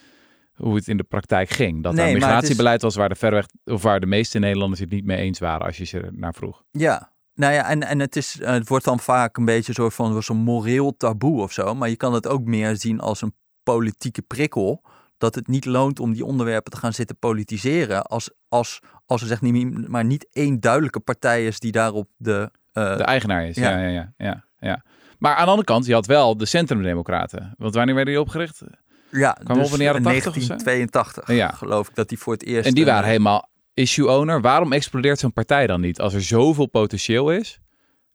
hoe het in de praktijk ging. Dat er een migratiebeleid was waar de, verweg, of waar de meeste Nederlanders het niet mee eens waren als je ze naar vroeg. Ja, nou ja, en, en het, is, het wordt dan vaak een beetje zo van zo'n moreel taboe of zo. Maar je kan het ook meer zien als een politieke prikkel dat het niet loont om die onderwerpen te gaan zitten politiseren. Als, als, als er zeg niet, maar niet één duidelijke partij is die daarop de... Uh, de eigenaar is, ja. Ja, ja, ja, ja, Maar aan de andere kant, je had wel de Centrumdemocraten. Want wanneer werden die opgericht? Ja, Kwam dus op in de jaren 1982 ja. geloof ik dat die voor het eerst... En die waren helemaal issue owner. Waarom explodeert zo'n partij dan niet? Als er zoveel potentieel is...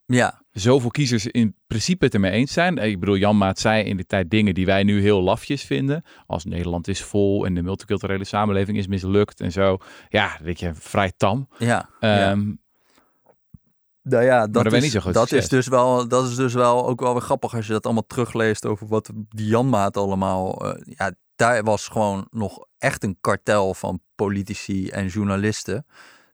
Ja. Zoveel kiezers in principe het ermee eens zijn. Ik bedoel, Jan Maat zei in de tijd dingen die wij nu heel lafjes vinden. Als Nederland is vol en de multiculturele samenleving is mislukt en zo. Ja, weet je, vrij tam. Ja. Um, Nou ja, dat, is, dat is dus wel, dat is dus wel ook wel weer grappig als je dat allemaal terugleest over wat die Janmaat allemaal. Uh, ja, daar was gewoon nog echt een kartel van politici en journalisten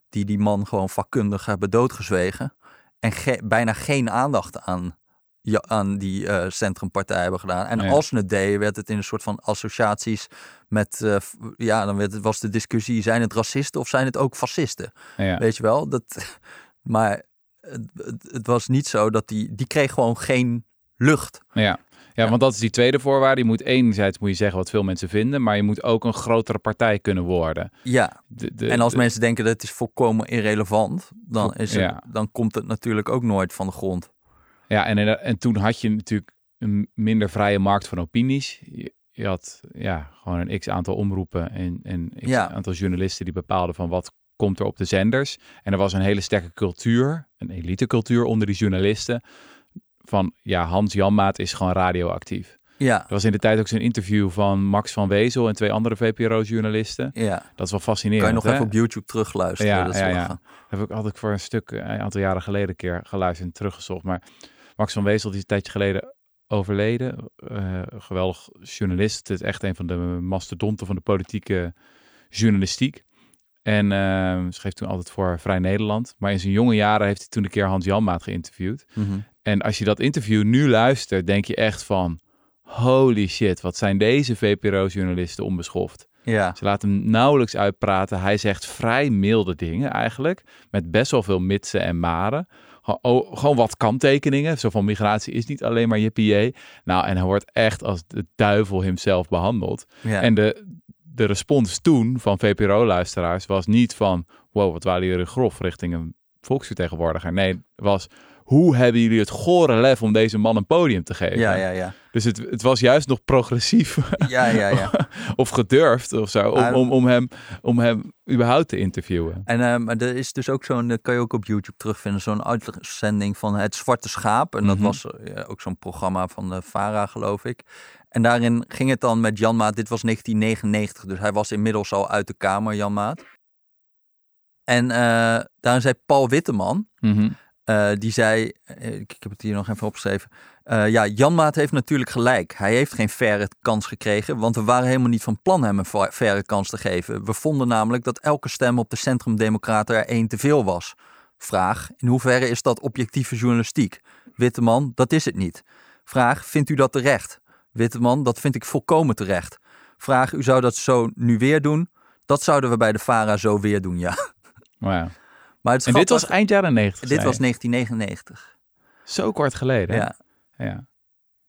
die die man gewoon vakkundig hebben doodgezwegen en bijna geen aandacht aan, ja, aan die uh, centrumpartij hebben gedaan. En als ze het deden, werd het in een soort van associaties met, uh, ja, dan werd, was de discussie, zijn het racisten of zijn het ook fascisten? Ja. Weet je wel? Dat, maar het, het, was niet zo dat die, die kreeg gewoon geen lucht. Ja. Ja, want dat is die tweede voorwaarde. Je moet enerzijds moet je zeggen wat veel mensen vinden, maar je moet ook een grotere partij kunnen worden. Ja. De, en als mensen denken dat het is volkomen irrelevant, dan, is het, dan komt het natuurlijk ook nooit van de grond. Ja, en, en toen had je natuurlijk een minder vrije markt van opinies. Je, had ja, gewoon een x aantal omroepen en, en x aantal journalisten die bepaalden van wat komt er op de zenders. En er was een hele sterke cultuur, een elite cultuur onder die journalisten van ja, Hans Janmaat is gewoon radioactief. Ja. Er was in de tijd ook zo'n interview van Max van Wezel en twee andere VPRO-journalisten. Ja. Dat is wel fascinerend. Kan je nog even op YouTube terugluisteren. Ja, ja, ja. Heb ik altijd voor een stuk eh, een aantal jaren geleden een keer geluisterd en teruggezocht. Maar Max van Wezel die is een tijdje geleden overleden. Uh, geweldig journalist. Het is echt een van de mastodonten van de politieke journalistiek. En uh, schreef toen altijd voor Vrij Nederland. Maar in zijn jonge jaren heeft hij toen een keer Hans Janmaat geïnterviewd. Mm en als je dat interview nu luistert, denk je echt van... Holy shit, wat zijn deze VPRO-journalisten onbeschoft. Ja. Ze laten hem nauwelijks uitpraten. Hij zegt vrij milde dingen eigenlijk. Met best wel veel mitsen en maren. Gewoon wat kanttekeningen. Zo van migratie is niet alleen maar je PA. Nou, en hij wordt echt als de duivel hemzelf behandeld. Ja. En de, de respons toen van VPRO-luisteraars was niet van... wow, wat waren jullie grof richting een volksvertegenwoordiger. Nee, was hoe hebben jullie het gore lef om deze man een podium te geven? Ja, ja, ja. Dus het, het was juist nog progressief Ja, ja, ja. of gedurfd of zo, om, om, om, hem, om hem überhaupt te interviewen. En eh, maar er is dus ook zo'n, dat kan je ook op YouTube terugvinden, zo'n uitzending van Het Zwarte Schaap. En dat Mhm. was eh, ook zo'n programma van de VARA, geloof ik. En daarin ging het dan met Jan Maat, dit was 1999, dus hij was inmiddels al uit de kamer, Jan Maat. En eh, daarin zei Paul Witteman, Mhm. Eh, die zei, eh, ik, heb het hier nog even opgeschreven. eh, ja, Jan Maat heeft natuurlijk gelijk. Hij heeft geen faire kans gekregen, want we waren helemaal niet van plan hem een faire kans te geven. We vonden namelijk dat elke stem op de Centrumdemocraten er één te veel was. Vraag, in hoeverre is dat objectieve journalistiek? Witteman, dat is het niet. Vraag, vindt u dat terecht? Witteman, dat vind ik volkomen terecht. Vraag, u zou dat zo nu weer doen? Dat zouden we bij de VARA zo weer doen, ja. Wauw. Maar het En dit was eind jaren 90. dit was je? 1999. zo kort geleden. Ja. ja.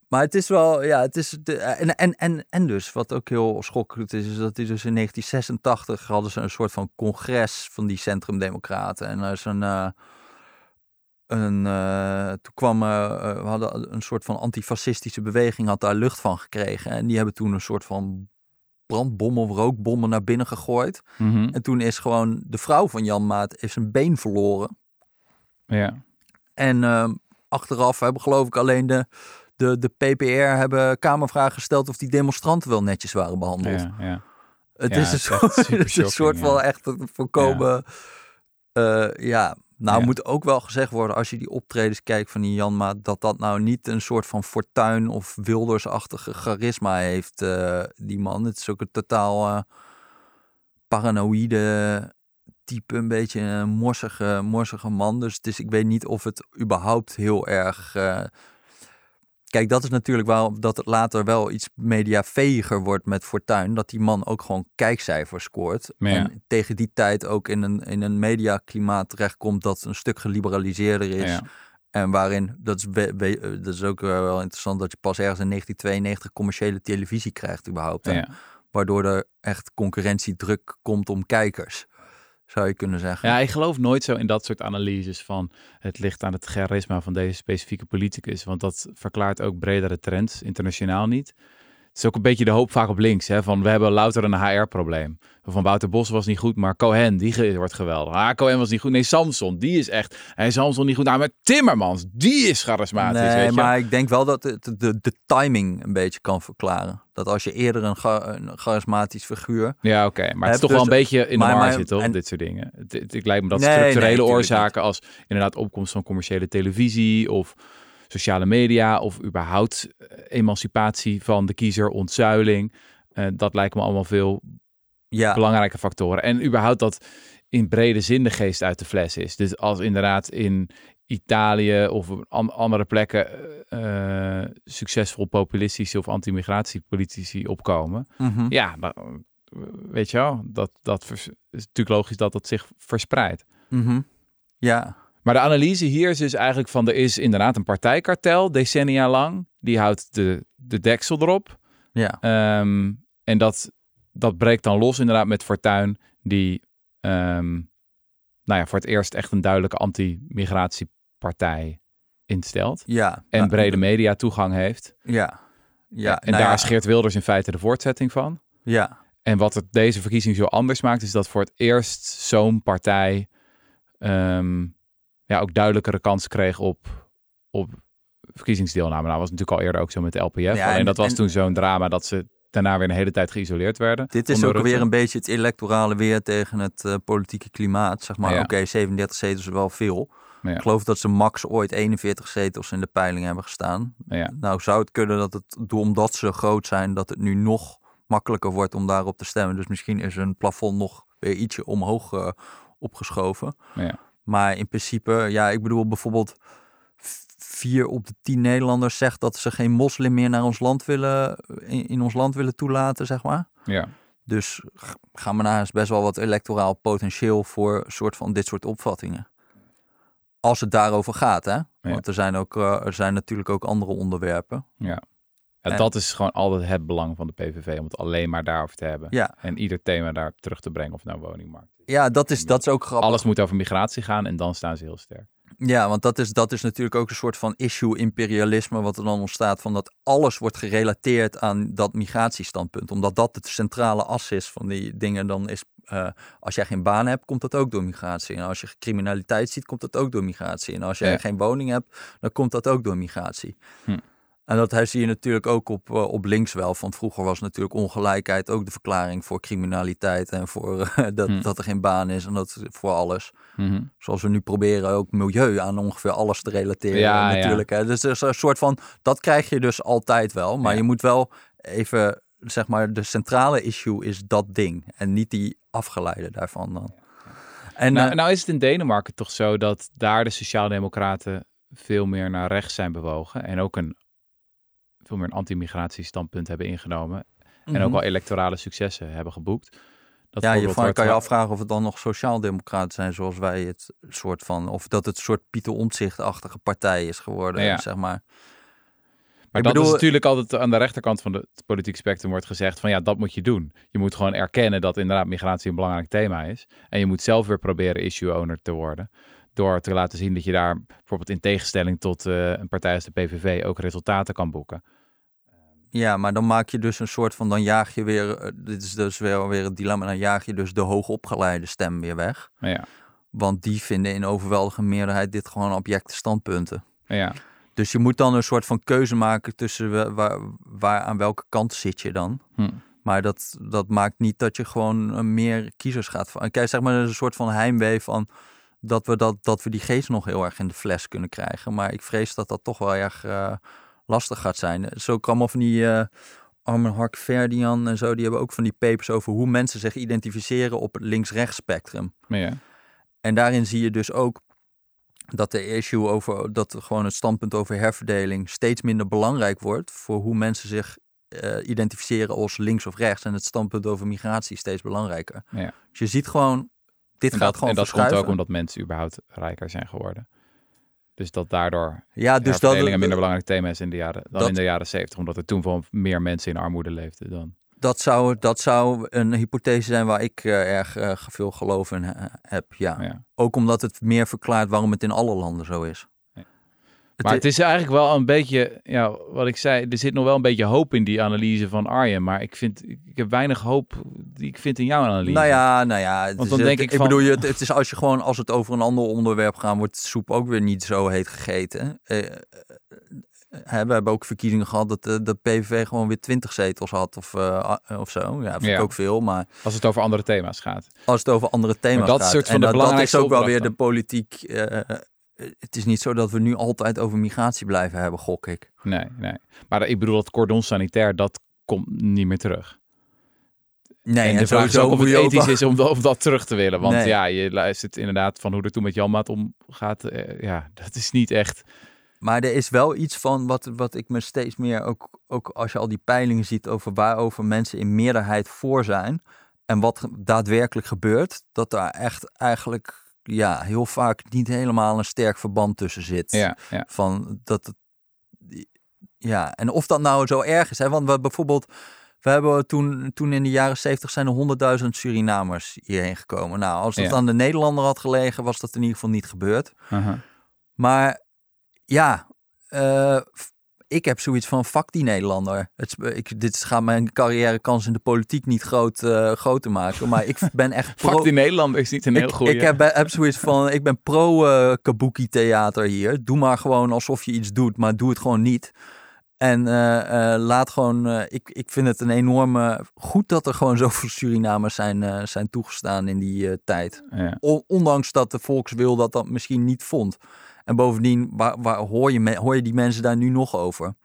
Maar het is wel, ja, het is. De, en, en, en, en dus, wat ook heel schokkend is, is dat die dus in 1986 hadden ze een soort van congres van die Centrumdemocraten. En er is een. eh, een eh, toen kwam, eh, we hadden een soort van antifascistische beweging, had daar lucht van gekregen. En die hebben toen een soort van brandbommen of rookbommen naar binnen gegooid. Mhm. En toen is gewoon de vrouw van Jan Maat heeft zijn been verloren. ja. En ehm, achteraf hebben geloof ik alleen de, de, de PPR hebben Kamervragen gesteld of die demonstranten wel netjes waren behandeld. Ja, ja. Het Ja, is een is soort, het is een soort van echt een voorkomen. Ja, ja. Nou Ja. moet ook wel gezegd worden als je die optredens kijkt van die Janma, dat dat nou niet een soort van fortuin of wildersachtige charisma heeft, eh, die man. Het is ook een totaal eh, paranoïde type, een beetje een morsige, morsige man. Dus het is, ik weet niet of het überhaupt heel erg... eh, Kijk, dat is natuurlijk wel dat het later wel iets mediaveger wordt met Fortuin. Dat die man ook gewoon kijkcijfers scoort. Ja. En tegen die tijd ook in een, in een mediaklimaat terechtkomt dat een stuk geliberaliseerder is. Ja. En waarin, dat is, dat is ook eh, wel interessant, dat je pas ergens in 1992 commerciële televisie krijgt überhaupt. Ja. Waardoor er echt concurrentiedruk komt om kijkers. Zou je kunnen zeggen. Ja, ik geloof nooit zo in dat soort analyses van het ligt aan het charisma van deze specifieke politicus. Want dat verklaart ook bredere trends, internationaal niet. Is ook een beetje de hoop vaak op links, hè, van we hebben louter een HR-probleem. Van Wouter Bos was niet goed, maar Cohen, die wordt geweldig. Ah, Cohen was niet goed. Nee, Samson, die is echt, hij Samson niet goed. Nou, maar Timmermans, die is charismatisch, Nee, weet je. maar ik denk wel dat het de, de, de timing een beetje kan verklaren. Dat als je eerder een, cha- een charismatisch figuur... Ja, oké. Maar het is toch wel een dus- beetje in de maar- war maar- zitten, toch? en- dit soort dingen. Het, het, ik lijkt me dat Nee, structurele oorzaken als inderdaad opkomst van commerciële televisie of sociale media of überhaupt eh, emancipatie van de kiezer, ontzuiling. eh, dat lijken me allemaal veel Ja, belangrijke factoren. En überhaupt dat in brede zin de geest uit de fles is. Dus als inderdaad in Italië of andere plekken eh, succesvol populistische of anti-migratiepolitici opkomen. mhm. Ja, dan, weet je wel, dat, dat is natuurlijk logisch dat dat zich verspreidt. Mhm. ja. Maar de analyse hier is dus eigenlijk van, er is inderdaad een partijkartel, decennia lang. Die houdt de, de deksel erop. ja. Ehm, en dat, dat breekt dan los inderdaad met Fortuin, die ehm, nou ja, voor het eerst echt een duidelijke anti-migratiepartij instelt. Ja. En Nou, brede media toegang heeft. Ja. Ja. en nou daar ja, Geert Wilders in feite de voortzetting van. Ja. En wat het deze verkiezing zo anders maakt, is dat voor het eerst zo'n partij ehm, ja, ook duidelijkere kans kreeg op, op verkiezingsdeelname. Nou, was natuurlijk al eerder ook zo met de LPF. Ja, Alleen en- dat was en- toen zo'n drama dat ze daarna weer een hele tijd geïsoleerd werden. Dit is ook Rutte. weer een beetje het electorale weer tegen het eh, politieke klimaat. Zeg maar, Ja. oké, 37 zetels is wel veel. Ik geloof dat ze max ooit 41 zetels in de peiling hebben gestaan. Nou zou het kunnen dat het, omdat ze groot zijn, dat het nu nog makkelijker wordt om daarop te stemmen. Dus misschien is een plafond nog weer ietsje omhoog eh, opgeschoven. Ja. Maar in principe, ja, ik bedoel bijvoorbeeld vier op de tien Nederlanders zegt dat ze geen moslim meer naar ons land willen, in, in ons land willen toelaten, zeg maar. Ja. Dus g- ga maar naar is best wel wat electoraal potentieel voor soort van dit soort opvattingen. Als het daarover gaat, hè? Want er zijn, ook, eh, er zijn natuurlijk ook andere onderwerpen. Ja, Ja, dat is gewoon altijd het belang van de PVV, om het alleen maar daarover te hebben. Ja. En ieder thema daar terug te brengen, of nou woningmarkt. Ja, dat is, dat is ook grappig. Alles moet over migratie gaan en dan staan ze heel sterk. Ja, want dat is, dat is natuurlijk ook een soort van issue-imperialisme wat er dan ontstaat van dat alles wordt gerelateerd aan dat migratiestandpunt. Omdat dat het centrale as is van die dingen, dan is uh, als jij geen baan hebt, komt dat ook door migratie. En als je criminaliteit ziet, komt dat ook door migratie. En als jij Ja. geen woning hebt, dan komt dat ook door migratie. Hm. En dat hij zie je natuurlijk ook op, eh, op links wel. Want vroeger was natuurlijk ongelijkheid ook de verklaring voor criminaliteit. En voor eh, dat, Hm. dat er geen baan is en dat voor alles. Mhm. Zoals we nu proberen ook milieu aan ongeveer alles te relateren Ja, ja. natuurlijk. Hè. Dus er is een soort van, dat krijg je dus altijd wel. Maar Ja. je moet wel even, zeg maar, de centrale issue is dat ding. En niet die afgeleide daarvan dan. En Nou, eh, nou is het in Denemarken toch zo dat daar de Sociaaldemocraten veel meer naar rechts zijn bewogen. En ook een veel meer een anti-migratiestandpunt hebben ingenomen. En ook mhm. al electorale successen hebben geboekt. Dat ja, je wordt kan je afvragen of het dan nog sociaaldemocraten zijn zoals wij het soort van, of dat het een soort Pieter Omtzigt-achtige partij is geworden, Ja. zeg maar. Maar Ik dat is natuurlijk altijd aan de rechterkant van het politieke spectrum wordt gezegd van ja, dat moet je doen. Je moet gewoon erkennen dat inderdaad migratie een belangrijk thema is. En je moet zelf weer proberen issue owner te worden. Door te laten zien dat je daar bijvoorbeeld in tegenstelling tot eh, een partij als de PVV ook resultaten kan boeken. Ja, maar dan maak je dus een soort van, dan jaag je weer, eh, dit is dus weer, weer het dilemma, dan jaag je dus de hoogopgeleide stem weer weg. Ja, Want die vinden in overweldigende meerderheid dit gewoon objecte standpunten. ja. Dus je moet dan een soort van keuze maken tussen wa- waar, waar aan welke kant zit je dan. Hm. Maar dat, dat maakt niet dat je gewoon eh, meer kiezers gaat. Kijk, zeg maar, er is een soort van heimwee van dat we, dat, dat we die geest nog heel erg in de fles kunnen krijgen. Maar ik vrees dat dat toch wel erg eh, lastig gaat zijn. Zo kan allemaal van die uh, Armen Hark Verdian en zo, die hebben ook van die papers over hoe mensen zich identificeren op het links-rechts spectrum. Maar ja. En daarin zie je dus ook dat de issue over dat gewoon het standpunt over herverdeling steeds minder belangrijk wordt voor hoe mensen zich eh, identificeren als links of rechts en het standpunt over migratie steeds belangrijker. Ja. Dus je ziet gewoon, dit En gaat dat, gewoon en dat komt ook omdat mensen überhaupt rijker zijn geworden. Dus dat daardoor ja, dus dat, minder belangrijk thema is in de jaren, dan dat- in de jaren 70. Omdat er toen gewoon meer mensen in armoede leefden dan. dat, zou, dat zou een hypothese zijn waar ik eh, erg eh, veel geloof in eh, heb. Ja. Ook omdat het meer verklaart waarom het in alle landen zo is. Maar het is eigenlijk wel een beetje, ja, wat ik zei, er zit nog wel een beetje hoop in die analyse van Arjen. Maar ik, vind, ik heb weinig hoop die ik vind in jouw analyse. Nou ja, nou ja. Want is, dan denk het- ik ik van- bedoel, je, het, het is als je gewoon, als het over een ander onderwerp gaat, wordt de soep ook weer niet zo heet gegeten. Eh, eh, eh, we hebben ook verkiezingen gehad dat de, de PVV gewoon weer 20 zetels had of, eh, of zo. Ja, vind ik Ja. ook veel. Maar Als het over andere thema's gaat. als het over andere thema's dat is gaat. soort van en de dat, dat is ook wel weer de politiek. eh, het is niet zo dat we nu altijd over migratie blijven hebben, gok ik. Nee, nee. Maar ik bedoel, dat cordon sanitair, dat komt niet meer terug. Nee, en en de vraag is ook of het ethisch is om, dat- om dat terug te willen. Want Nee. ja, je luistert inderdaad van hoe er toen met Janmaat omgaat. eh, ja, dat is niet echt... Maar er is wel iets van wat, wat ik me steeds meer, ook, ook als je al die peilingen ziet over waarover mensen in meerderheid voor zijn en wat daadwerkelijk gebeurt, dat daar echt eigenlijk ja, heel vaak niet helemaal een sterk verband tussen zit. Ja, ja. Van dat het, ja, en of dat nou zo erg is. Hè? Want we bijvoorbeeld, we hebben toen, toen in de jaren zeventig zijn er honderdduizend Surinamers hierheen gekomen. Nou, als dat Ja. aan de Nederlander had gelegen, was dat in ieder geval niet gebeurd. Maar ja, eh, ik heb zoiets van fuck die Nederlander. Het, ik, dit gaat mijn carrièrekans in de politiek niet groot, eh, groter maken. Maar ik ben echt pro... Fuck die Nederlander is niet een heel goede. ik heb, heb zoiets van, ik ben pro eh, kabuki theater hier. Doe maar gewoon alsof je iets doet, maar doe het gewoon niet. En eh, eh, laat gewoon, eh, ik, ik vind het een enorme, goed dat er gewoon zoveel Surinamers zijn, eh, zijn toegestaan in die eh, tijd. Ja. On- ondanks dat de volkswil dat dat misschien niet vond. En bovendien, waar, waar hoor, je me- hoor je die mensen daar nu nog over?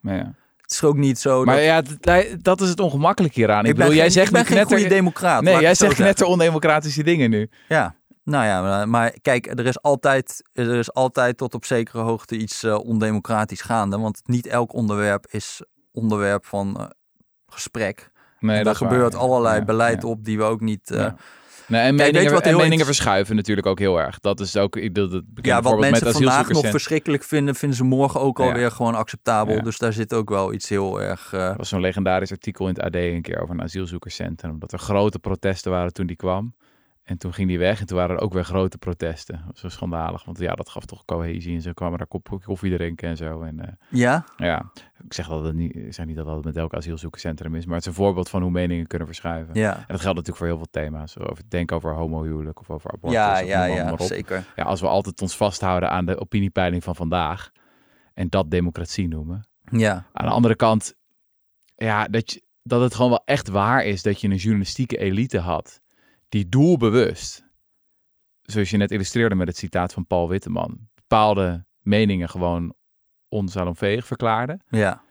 Maar ja. Het is ook niet zo Maar dat... ja, dat is het ongemakkelijk hieraan. Ik, ik ben bedoel, jij zegt ik ben geen knetter... goede democraat. Nee, jij zegt net ondemocratische dingen nu. Ja, nou ja, maar- kijk, er is altijd, er is altijd tot op zekere hoogte iets eh, ondemocratisch gaande. Want niet elk onderwerp is onderwerp van eh, gesprek. Nee, En daar waar, gebeurt allerlei Ja, beleid ja. op die we ook niet... eh, Ja. Nee, en weet je meningen, wat en meningen verschuiven natuurlijk ook heel erg. Dat is ook ik, dat, dat Ja, wat mensen vandaag nog verschrikkelijk vinden, vinden ze morgen ook Ja. alweer gewoon acceptabel. Ja. Dus daar zit ook wel iets heel erg... eh, Er was zo'n legendarisch artikel in het AD een keer over een asielzoekerscentrum. Omdat er grote protesten waren toen die kwam. En toen ging die weg en toen waren er ook weer grote protesten. Dat was zo schandalig, want ja, dat gaf toch cohesie. En ze kwamen daar kop koffie drinken en zo. En eh, ja? ja, ik zeg dat het niet, ik zeg niet dat dat met elk asielzoekerscentrum is. Maar het is een voorbeeld van hoe meningen kunnen verschuiven. Ja. En dat geldt natuurlijk voor heel veel thema's. Over, denk over homohuwelijk of over abortus. Ja, of ja, ja, zeker. Ja, als we altijd ons vasthouden aan de opiniepeiling van vandaag. En dat democratie noemen. Ja, Aan de andere kant, ja, dat, je, dat het gewoon wel echt waar is dat je een journalistieke elite had. Die doelbewust, zoals je net illustreerde met het citaat van Paul Witteman, bepaalde meningen gewoon onsalonveeg verklaarde. ja.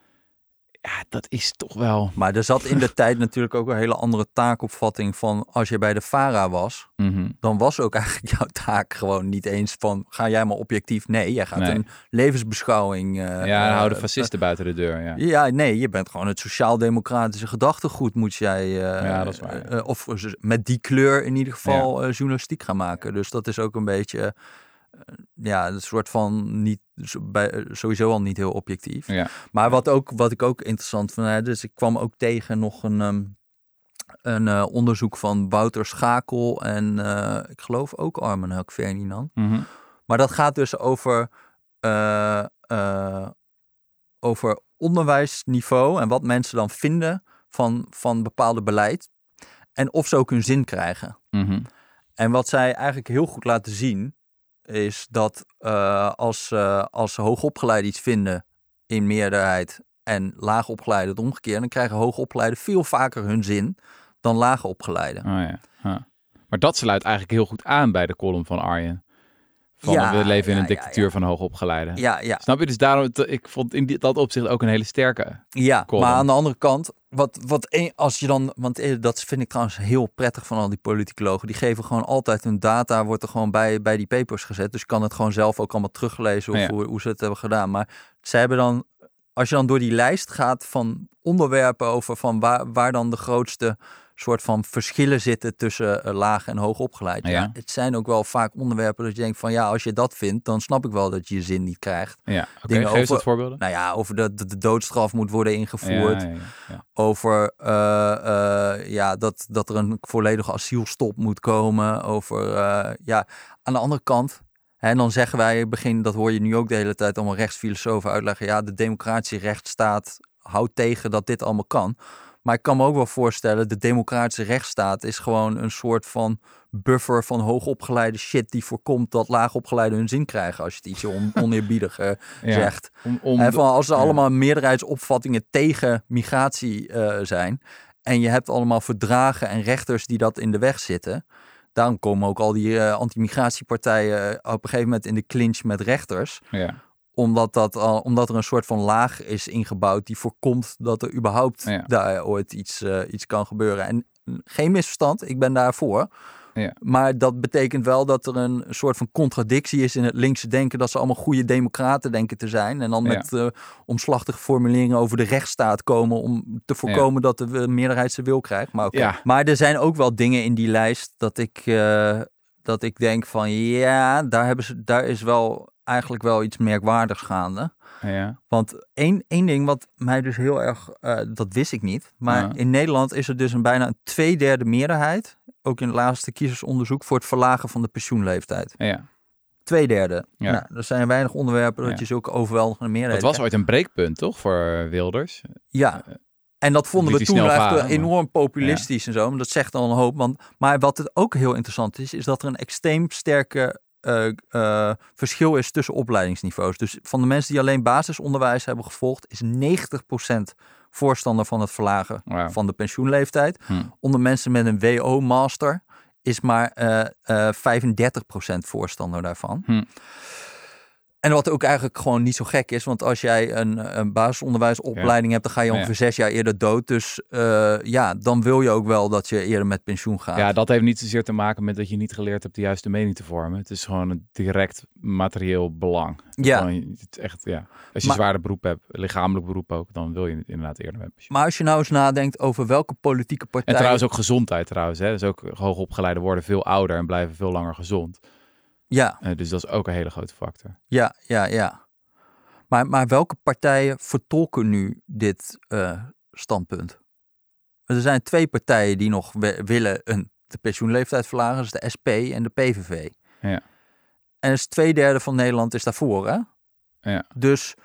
Ja, dat is toch wel. Maar er zat in de tijd natuurlijk ook een hele andere taakopvatting van als je bij de FARA was, Mhm. dan was ook eigenlijk jouw taak gewoon niet eens van ga jij maar objectief. Nee, jij gaat Nee. een levensbeschouwing. eh, Ja, dan eh, houden fascisten buiten de deur. Ja. Ja, nee, je bent gewoon het sociaal-democratische gedachtegoed moet jij, eh, Ja, dat is waar, ja. eh, of met die kleur in ieder geval eh, journalistiek gaan maken. Dus dat is ook een beetje, eh, ja, een soort van niet, bij, eh, sowieso al niet heel objectief. Ja. Maar wat, ook, wat ik ook interessant vond, hè, dus ik kwam ook tegen nog een, ehm, een eh, onderzoek van Wouter Schakel en eh, ik geloof ook Armen Huck Ferdinand. Mhm. Maar dat gaat dus over, eh, eh, over onderwijsniveau en wat mensen dan vinden van, van bepaalde beleid. En of ze ook hun zin krijgen. Mhm. En wat zij eigenlijk heel goed laten zien, is dat eh, als, eh als hoogopgeleiden iets vinden in meerderheid en laagopgeleiden het omgekeerd, dan krijgen hoogopgeleiden veel vaker hun zin dan laagopgeleiden. Oh, ja. Maar dat sluit eigenlijk heel goed aan bij de column van Arjen. Van Ja, we leven in een dictatuur van hoogopgeleiden. Ja, ja, Snap je? Dus daarom, ik vond in dat opzicht ook een hele sterke. Ja, column. maar aan de andere kant, wat, wat als je dan, want eh, dat vind ik trouwens heel prettig van al die politicologen, die geven gewoon altijd hun data, wordt er gewoon bij, bij die papers gezet. Dus je kan het gewoon zelf ook allemaal teruglezen of Ja. hoe, hoe ze het hebben gedaan. Maar ze hebben dan, als je dan door die lijst gaat van onderwerpen over van waar, waar dan de grootste soort van verschillen zitten tussen eh, laag en hoog opgeleid. Ja. Ja. het zijn ook wel vaak onderwerpen dat je denkt van ja, als je dat vindt, dan snap ik wel dat je je zin niet krijgt. Ja. Dingen over- voorbeelden. Nou ja, over dat de, de doodstraf moet worden ingevoerd Ja, over eh, eh, ja, dat, dat er een volledige asielstop moet komen. Over ja, aan de andere kant. En dan zeggen wij, begin, dat hoor je nu ook de hele tijd allemaal rechtsfilosofen uitleggen. Ja, de democratische rechtsstaat houdt tegen dat dit allemaal kan. Maar ik kan me ook wel voorstellen, de democratische rechtsstaat is gewoon een soort van buffer van hoogopgeleide shit die voorkomt dat laagopgeleiden hun zin krijgen als je het ietsje on, oneerbiedig Ja. zegt. Om, om van als er ja. allemaal meerderheidsopvattingen tegen migratie eh, zijn. En je hebt allemaal verdragen en rechters die dat in de weg zitten. Daarom komen ook al die eh, anti-migratiepartijen eh, op een gegeven moment in de clinch met rechters. ja. Omdat, dat, al- omdat er een soort van laag is ingebouwd die voorkomt dat er überhaupt Ja. daar ooit iets, eh, iets kan gebeuren. En mm, geen misverstand, ik ben daarvoor. Ja. Maar dat betekent wel dat er een soort van contradictie is in het linkse denken. Dat ze allemaal goede democraten denken te zijn. En dan Ja. met eh, omslachtige formuleringen over de rechtsstaat komen. Om te voorkomen dat de meerderheid zijn wil krijgt. Maar, maar er zijn ook wel dingen in die lijst dat ik, eh, dat ik denk van ja, daar, hebben ze, daar is wel eigenlijk wel iets merkwaardigs gaande. ja. Want één, één ding wat mij dus heel erg, eh, dat wist ik niet. Maar Ja. in Nederland is er dus een bijna een tweederde meerderheid, ook in het laatste kiezersonderzoek, voor het verlagen van de pensioenleeftijd. ja. Tweederde. Ja. Nou, er zijn weinig onderwerpen dat je zulke overweldigende meerderheid Dat was ooit een breekpunt, toch, voor Wilders? Ja. En dat vonden we toen snel echt varen, maar- enorm populistisch en zo. Maar dat zegt al een hoop. Want, maar wat het ook heel interessant is, is dat er een extreem sterke eh, eh, verschil is tussen opleidingsniveaus. Dus van de mensen die alleen basisonderwijs hebben gevolgd, is 90% voorstander van het verlagen van de pensioenleeftijd. Hm. Onder mensen met een WO-master is maar eh, eh, 35% voorstander daarvan. Hm. En wat ook eigenlijk gewoon niet zo gek is, want als jij een, een basisonderwijsopleiding hebt, dan ga je Ja. ongeveer zes jaar eerder dood. Dus eh, ja, dan wil je ook wel dat je eerder met pensioen gaat. Ja, dat heeft niet zozeer te maken met dat je niet geleerd hebt de juiste mening te vormen. Het is gewoon een direct materieel belang. Ja. Gewoon, het is echt, ja. Als je Maar- zwaarder beroep hebt, lichamelijk beroep ook, dan wil je inderdaad eerder met pensioen. Maar als je nou eens nadenkt over welke politieke partij. En trouwens ook gezondheid trouwens. Hè. Dus ook hoogopgeleiden worden veel ouder en blijven veel langer gezond. Ja, Eh, dus dat is ook een hele grote factor. ja, ja, ja. Maar, maar welke partijen vertolken nu dit eh, standpunt? Er zijn twee partijen die nog willen een, de pensioenleeftijd verlagen. Dat is de SP en de PVV. Ja. En dus twee derde van Nederland is daarvoor, hè? Ja. Dus,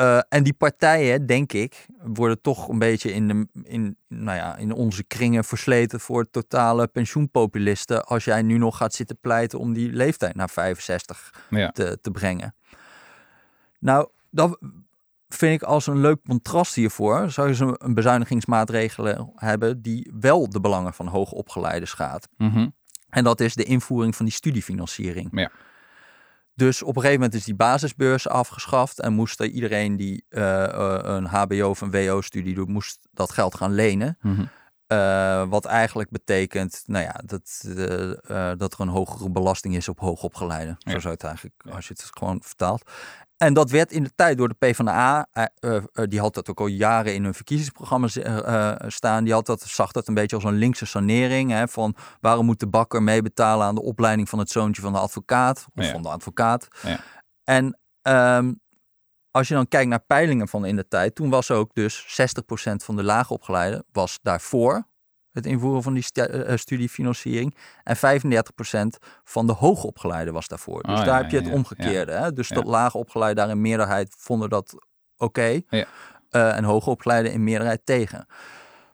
eh, en die partijen, denk ik, worden toch een beetje in, de, in, nou ja, in onze kringen versleten voor totale pensioenpopulisten. Als jij nu nog gaat zitten pleiten om die leeftijd naar 65 Ja. te, te brengen. Nou, dat vind ik als een leuk contrast hiervoor. Zou je een bezuinigingsmaatregelen hebben die wel de belangen van hoogopgeleiden schaadt. Mhm. En dat is de invoering van die studiefinanciering. Ja. Dus op een gegeven moment is die basisbeurs afgeschaft en moest er iedereen die eh, eh, een HBO of een WO-studie doet, moest dat geld gaan lenen. Mhm. Eh, wat eigenlijk betekent, nou ja, dat, dat er een hogere belasting is op hoogopgeleiden. Zo Ja. zou het eigenlijk, als je het gewoon vertaalt. En dat werd in de tijd door de PvdA, eh, eh, eh, die had dat ook al jaren in hun verkiezingsprogramma eh, staan. Die had dat, zag dat een beetje als een linkse sanering. Hè, van waarom moet de bakker meebetalen aan de opleiding van het zoontje van de advocaat of Ja. van de advocaat. Ja. En ehm, als je dan kijkt naar peilingen van in de tijd, toen was ook dus 60% van de laagopgeleiden was daarvoor het invoeren van die stu- eh, studiefinanciering. En 35% van de hoogopgeleiden was daarvoor. Dus Oh, daar ja, heb je het ja, omgekeerde. Hè? Dus Ja. dat laagopgeleiden daar in meerderheid vonden dat oké. Ja. Eh, en hoogopgeleiden in meerderheid tegen.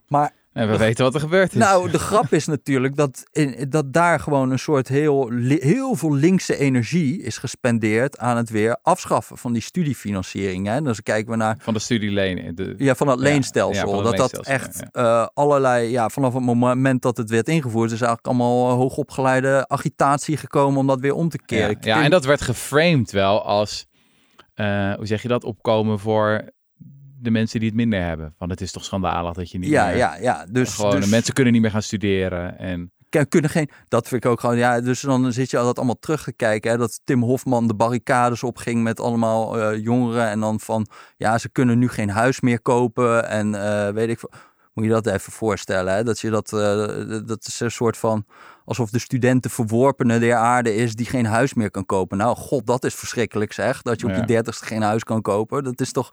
Maar En we weten wat er gebeurd is. nou, de grap is natuurlijk dat, in, dat daar gewoon een soort heel, heel veel linkse energie is gespendeerd aan het weer afschaffen van die studiefinanciering. Hè? Dus kijken we naar Van de studieleen. De, ja, van dat Ja, leenstelsel. ja, van het dat dat echt eh, allerlei, ja, vanaf het moment dat het werd ingevoerd, is eigenlijk allemaal eh, hoogopgeleide agitatie gekomen om dat weer om te keren. ja, en dat werd geframed wel als, eh, hoe zeg je dat, opkomen voor de mensen die het minder hebben. Want het is toch schandalig dat je niet ja, meer... ja, ja. Dus, gewoon, dus mensen kunnen niet meer gaan studeren. En kunnen geen, dat vind ik ook gewoon, ja, dus dan zit je dat allemaal terug te kijken, hè, dat Tim Hofman de barricades opging met allemaal eh, jongeren en dan van, ja, ze kunnen nu geen huis meer kopen en eh, weet ik. Moet je dat even voorstellen, hè? dat je dat, eh, dat is een soort van, alsof de studenten verworpene der aarde is die geen huis meer kan kopen. Nou, god, dat is verschrikkelijk zeg, dat je op je dertigste geen huis kan kopen. Dat is toch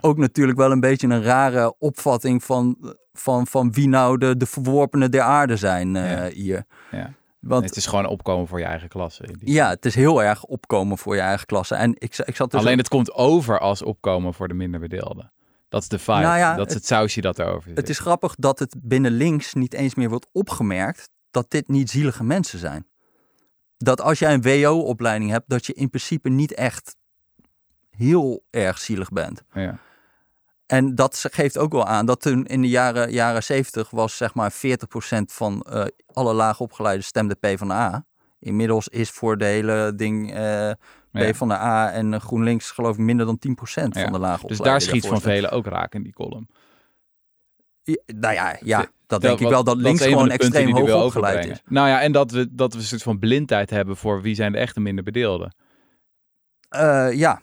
ook natuurlijk wel een beetje een rare opvatting van, van, van wie nou de, de verworpenen der aarde zijn eh, hier. Ja. Want het is gewoon opkomen voor je eigen klasse. ja, het is heel erg opkomen voor je eigen klasse. En ik, ik zat dus Alleen het komt over als opkomen voor de minder bedeelden. Dat is de vibe. Nou ja, dat is het- het sausje dat erover zit. het is grappig dat het binnen links niet eens meer wordt opgemerkt dat dit niet zielige mensen zijn. Dat als jij een WO-opleiding hebt, dat je in principe niet echt heel erg zielig bent. Ja. En dat geeft ook wel aan dat toen in de jaren, jaren 70 was zeg maar 40% van eh, alle laagopgeleiden stemde PvdA. Inmiddels is voor de hele ding eh Ja. PvdA en GroenLinks geloof ik minder dan 10% van Ja. de laagopgeleiden. Dus daar schiet van velen ook raak in die column. Ja, nou ja, ja dat Dat- denk ik wel. Dat links gewoon extreem hoog opgeleid is. Nou ja, en dat we, dat we een soort van blindheid hebben voor wie zijn de echte minder bedeelden. Eh, ja,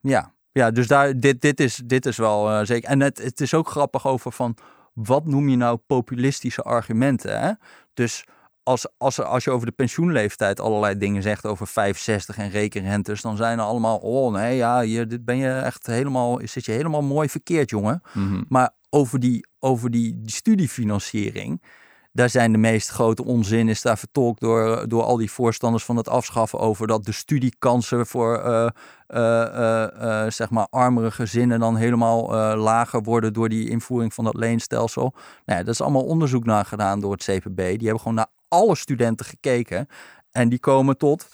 ja. Ja, dus daar, dit, dit, is, dit is wel eh, zeker. En het, het is ook grappig over van, wat noem je nou populistische argumenten? Hè? Dus als, als, als je over de pensioenleeftijd allerlei dingen zegt over 65 en rekenrentes, dan zijn er allemaal, oh nee, ja, hier, dit ben je echt helemaal, zit je helemaal mooi verkeerd, jongen. Mhm. Maar over die, over die, die studiefinanciering, daar zijn de meest grote onzin is daar vertolkt door, door al die voorstanders van het afschaffen over dat de studiekansen voor eh, zeg maar armere gezinnen dan helemaal lager worden door die invoering van dat leenstelsel. Nou ja, dat is allemaal onderzoek naar gedaan door het CPB. Die hebben gewoon naar alle studenten gekeken en die komen tot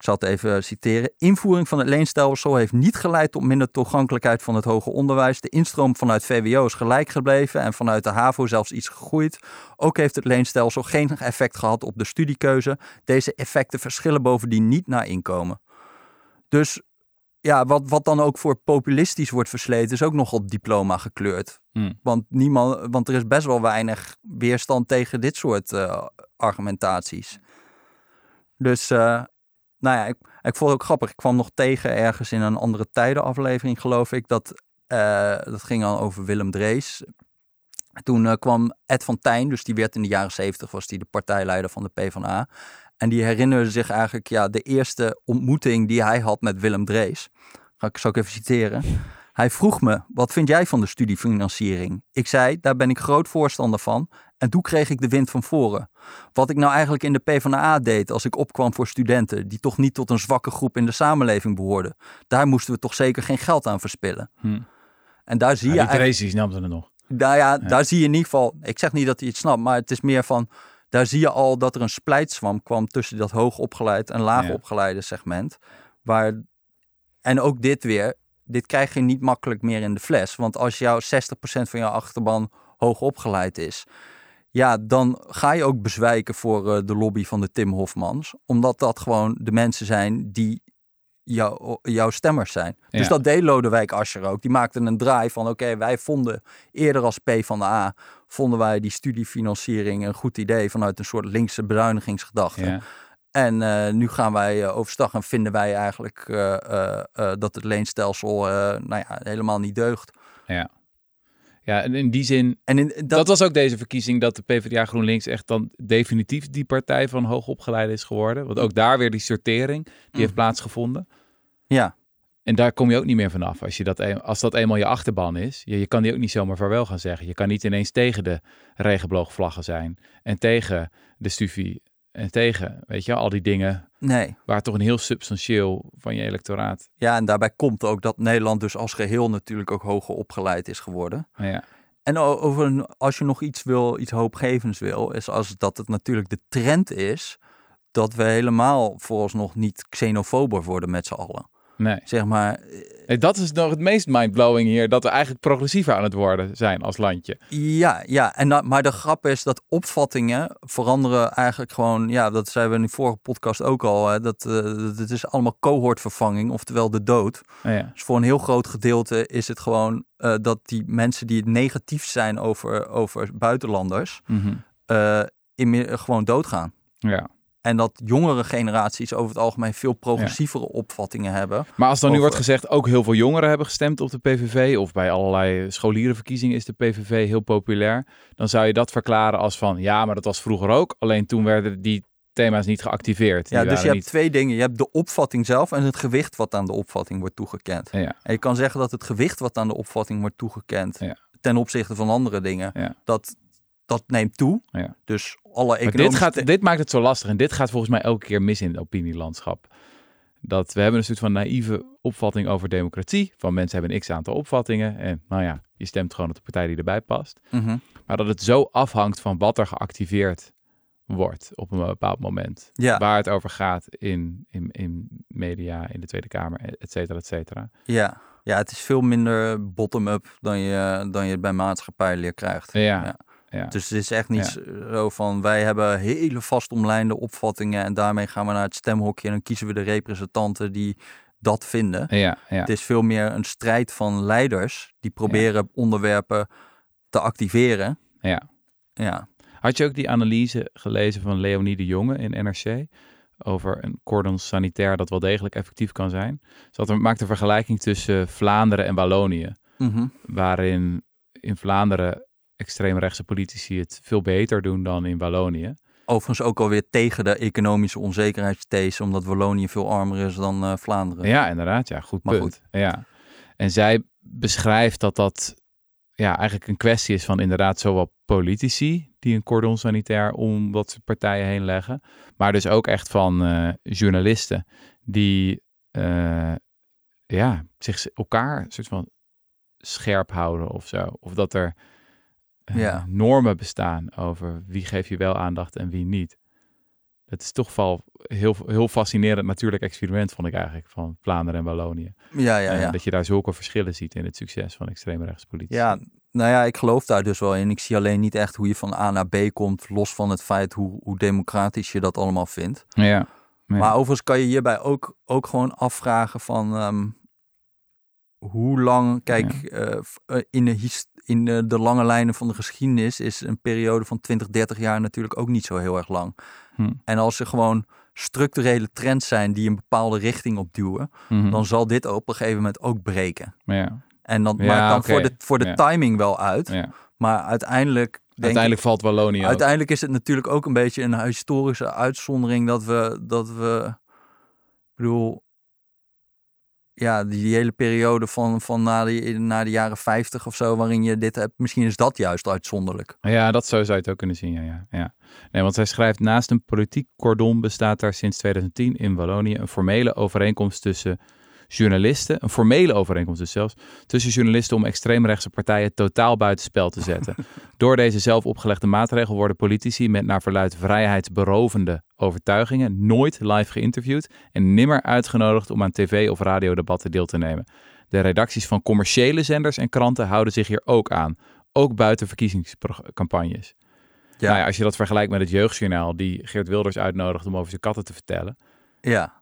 ik zal het even citeren. Invoering van het leenstelsel heeft niet geleid tot minder toegankelijkheid van het hoger onderwijs. De instroom vanuit VWO is gelijk gebleven en vanuit de HAVO zelfs iets gegroeid. Ook heeft het leenstelsel geen effect gehad op de studiekeuze. Deze effecten verschillen bovendien niet naar inkomen. Dus ja, wat, wat dan ook voor populistisch wordt versleten, is ook nogal diploma gekleurd. Hmm. Want, niemand, want er is best wel weinig weerstand tegen dit soort uh, argumentaties. Dus, uh, nou ja, ik, ik vond het ook grappig. Ik kwam nog tegen ergens in een andere tijdenaflevering, geloof ik. Dat, uh, dat ging al over Willem Drees. Toen kwam Ed van Tijn, dus die werd in de jaren zeventig, was die de partijleider van de PvdA. En die herinnerde zich eigenlijk ja, de eerste ontmoeting die hij had met Willem Drees. Ga ik, ik even citeren. Hij vroeg me, wat vind jij van de studiefinanciering? Ik zei, daar ben ik groot voorstander van. En toen kreeg ik de wind van voren. Wat ik nou eigenlijk in de PvdA deed als ik opkwam voor studenten... die toch niet tot een zwakke groep in de samenleving behoorden. Daar moesten we toch zeker geen geld aan verspillen. Hm. En daar zie ja, je... Die Tracy snapte het nog. Nou ja, ja, daar zie je in ieder geval... Ik zeg niet dat hij het snapt, maar het is meer van daar zie je al dat er een splijtswam kwam tussen dat hoogopgeleid en laagopgeleide segment. Waar, en ook dit weer, dit krijg je niet makkelijk meer in de fles. Want als jouw 60% van jouw achterban hoogopgeleid is, ja, dan ga je ook bezwijken voor uh, de lobby van de Tim Hofmans. Omdat dat gewoon de mensen zijn die jou, jouw stemmers zijn. Dus dat deed Lodewijk Asscher ook. Die maakte een draai van, oké, wij vonden eerder als P van de A, vonden wij die studiefinanciering een goed idee vanuit een soort linkse bezuinigingsgedachte. Ja. En eh, nu gaan wij uh, overstag en vinden wij eigenlijk uh, dat het leenstelsel nou ja, helemaal niet deugt. Ja. Ja, en in die zin, En in, dat, dat, was ook deze verkiezing dat de PvdA GroenLinks echt dan definitief die partij van hoogopgeleide is geworden. Want ook daar weer die sortering, die Mm. heeft plaatsgevonden. ja, En daar kom je ook niet meer vanaf als, je dat, een- als dat eenmaal je achterban is. Je, je kan die ook niet zomaar vaarwel gaan zeggen. Je kan niet ineens tegen de regenboogvlaggen zijn. En tegen de stufie. En tegen, weet je, al die dingen nee. waar toch een heel substantieel van je electoraat. Ja, en daarbij komt ook dat Nederland dus als geheel natuurlijk ook hoger opgeleid is geworden. Nou ja, En over als je nog iets wil, iets hoopgevends wil, is als dat het natuurlijk de trend is dat we helemaal vooralsnog niet xenofober worden met z'n allen. Nee. Zeg maar, Nee, Dat is nog het meest mindblowing hier. Dat we eigenlijk progressiever aan het worden zijn als landje. Ja, ja. En dat, maar de grap is dat opvattingen veranderen eigenlijk gewoon. Ja, dat zeiden we in de vorige podcast ook al. Hè, dat, eh, het is allemaal cohortvervanging, oftewel de dood. Nou ja. Dus voor een heel groot gedeelte is het gewoon eh, dat die mensen die negatief zijn over, over buitenlanders. Mhm. eh, inmi- gewoon doodgaan. ja. En dat jongere generaties over het algemeen veel progressievere opvattingen hebben. Maar als dan nu wordt gezegd, ook heel veel jongeren hebben gestemd op de PVV, of bij allerlei scholierenverkiezingen is de PVV heel populair, dan zou je dat verklaren als van, ja, maar dat was vroeger ook, alleen toen werden die thema's niet geactiveerd. Die Ja, dus je hebt twee dingen. Je hebt de opvatting zelf en het gewicht wat aan de opvatting wordt toegekend. Ja, En je kan zeggen dat het gewicht wat aan de opvatting wordt toegekend Ja. ten opzichte van andere dingen, Ja. dat, dat neemt toe. Ja. Dus alle maar dit, economische... gaat, dit maakt het zo lastig en dit gaat volgens mij elke keer mis in het opinielandschap. Dat we hebben een soort van naïeve opvatting over democratie. Van mensen hebben een x aantal opvattingen. En nou ja, je stemt gewoon op de partij die erbij past. Mhm. Maar dat het zo afhangt van wat er geactiveerd wordt op een bepaald moment. Ja. Waar het over gaat in, in, in media, in de Tweede Kamer, et cetera, et cetera. Ja. ja, het is veel minder bottom-up dan je, dan je het bij maatschappijleer krijgt. Ja, Ja. Ja. Dus het is echt niet zo van wij hebben hele vastomlijnde opvattingen en daarmee gaan we naar het stemhokje en dan kiezen we de representanten die dat vinden. ja, ja. Het is veel meer een strijd van leiders die proberen onderwerpen te activeren. ja. Ja, Had je ook die analyse gelezen van Leonie de Jonge in NRC? Over een cordon sanitair dat wel degelijk effectief kan zijn. Ze had maakte een vergelijking tussen Vlaanderen en Wallonië. Mhm. Waarin in Vlaanderen extreemrechtse politici het veel beter doen dan in Wallonië. Overigens ook alweer tegen de economische onzekerheidsthese, omdat Wallonië veel armer is dan eh, Vlaanderen. Ja, inderdaad. Ja, goed Maar punt. Ja. En zij beschrijft dat dat ja, eigenlijk een kwestie is van inderdaad zowel politici die een cordon sanitair om soort partijen heen leggen, maar dus ook echt van eh, journalisten die eh, ja, zich elkaar soort van scherp houden of zo. Of dat er Ja. normen bestaan over wie geef je wel aandacht en wie niet. Het is toch wel heel, heel fascinerend natuurlijk experiment, vond ik eigenlijk, van Vlaanderen en Wallonië. ja, ja. Eh, ja. dat je daar zulke verschillen ziet in het succes van extreemrechtspolitici. Ja, nou ja, ik geloof daar dus wel in. Ik zie alleen niet echt hoe je van A naar B komt, los van het feit hoe, hoe democratisch je dat allemaal vindt. ja. Ja. Maar overigens kan je hierbij ook, ook gewoon afvragen van... ehm, hoe lang, kijk, eh, eh, in, de, in de, de lange lijnen van de geschiedenis is een periode van 20, 30 jaar natuurlijk ook niet zo heel erg lang. Hm. En als er gewoon structurele trends zijn die een bepaalde richting opduwen, Mhm. dan zal dit op een gegeven moment ook breken. ja, En dat Ja, maakt dan voor de, voor de Ja. timing wel uit. Maar uiteindelijk, denk Uiteindelijk valt Wallonië ik, ook. uiteindelijk is het natuurlijk ook een beetje een historische uitzondering dat we, dat we, ik bedoel, ja, die hele periode van, van na, de, na de jaren 50 of zo, waarin je dit hebt, misschien is dat juist uitzonderlijk. Ja, dat zo zou je het ook kunnen zien. Ja, ja. Nee, want zij schrijft: naast een politiek cordon bestaat daar sinds 2010 in Wallonië een formele overeenkomst tussen journalisten, een formele overeenkomst dus zelfs, tussen journalisten om extreemrechtse partijen totaal buitenspel te zetten. Door deze zelf opgelegde maatregel worden politici met naar verluid vrijheidsberovende overtuigingen nooit live geïnterviewd en nimmer uitgenodigd om aan tv- of radiodebatten deel te nemen. De redacties van commerciële zenders en kranten houden zich hier ook aan, ook buiten verkiezingscampagnes. Ja. Nou ja, als je dat vergelijkt met het Jeugdjournaal, die Geert Wilders uitnodigt om over zijn katten te vertellen, Ja,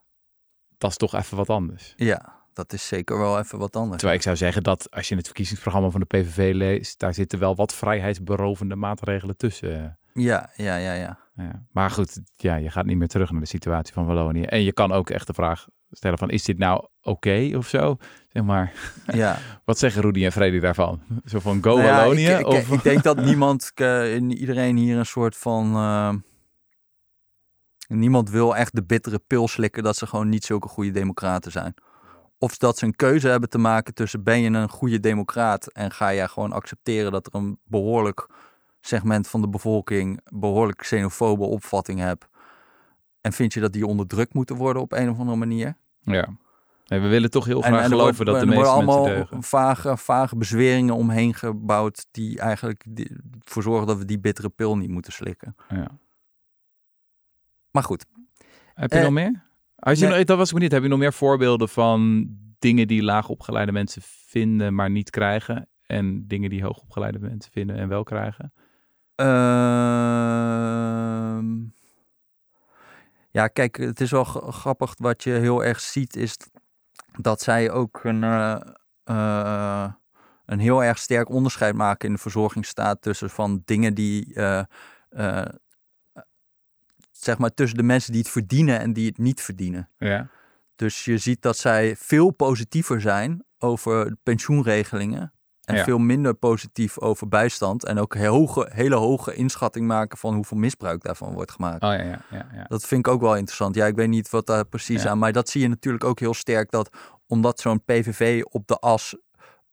dat is toch even wat anders. ja, dat is zeker wel even wat anders. Terwijl ik zou zeggen dat als je het verkiezingsprogramma van de PVV leest, daar zitten wel wat vrijheidsberovende maatregelen tussen. Ja, ja, ja, ja. Ja. Maar goed, ja, je gaat niet meer terug naar de situatie van Wallonië. En je kan ook echt de vraag stellen van, is dit nou oké of zo? Zeg maar, ja. wat zeggen Rudy en Freddy daarvan? Zo van, go Nou ja, Wallonië? ik, ik, of... ik denk dat niemand, eh, iedereen hier een soort van. eh, niemand wil echt de bittere pil slikken dat ze gewoon niet zulke goede democraten zijn. Of dat ze een keuze hebben te maken tussen ben je een goede democraat en ga jij gewoon accepteren dat er een behoorlijk segment van de bevolking behoorlijk xenofobe opvatting hebt. En vind je dat die onderdrukt moeten worden op een of andere manier? Ja. Nee, we willen toch heel graag er geloven wordt- dat de en er meeste worden mensen allemaal deugen. vage, vage bezweringen omheen gebouwd die eigenlijk ervoor zorgen dat we die bittere pil niet moeten slikken. Ja. Maar goed, Heb je Eh, nog meer? Als je nee. dat was ik benieuwd. Heb je nog meer voorbeelden van dingen die laagopgeleide mensen vinden, maar niet krijgen? En dingen die hoogopgeleide mensen vinden en wel krijgen? Ehm, ja, kijk, het is wel grappig. Wat je heel erg ziet is dat zij ook een, eh, eh, een heel erg sterk onderscheid maken in de verzorgingsstaat tussen van dingen die, zeg maar, tussen de mensen die het verdienen en die het niet verdienen. Ja. Dus je ziet dat zij veel positiever zijn over pensioenregelingen. En Ja. veel minder positief over bijstand. En ook hoge, hele hoge inschatting maken van hoeveel misbruik daarvan wordt gemaakt. Oh ja, ja, ja. ja. Dat vind ik ook wel interessant. Ja, ik weet niet wat daar precies aan. Maar dat zie je natuurlijk ook heel sterk. Dat omdat zo'n PVV op de as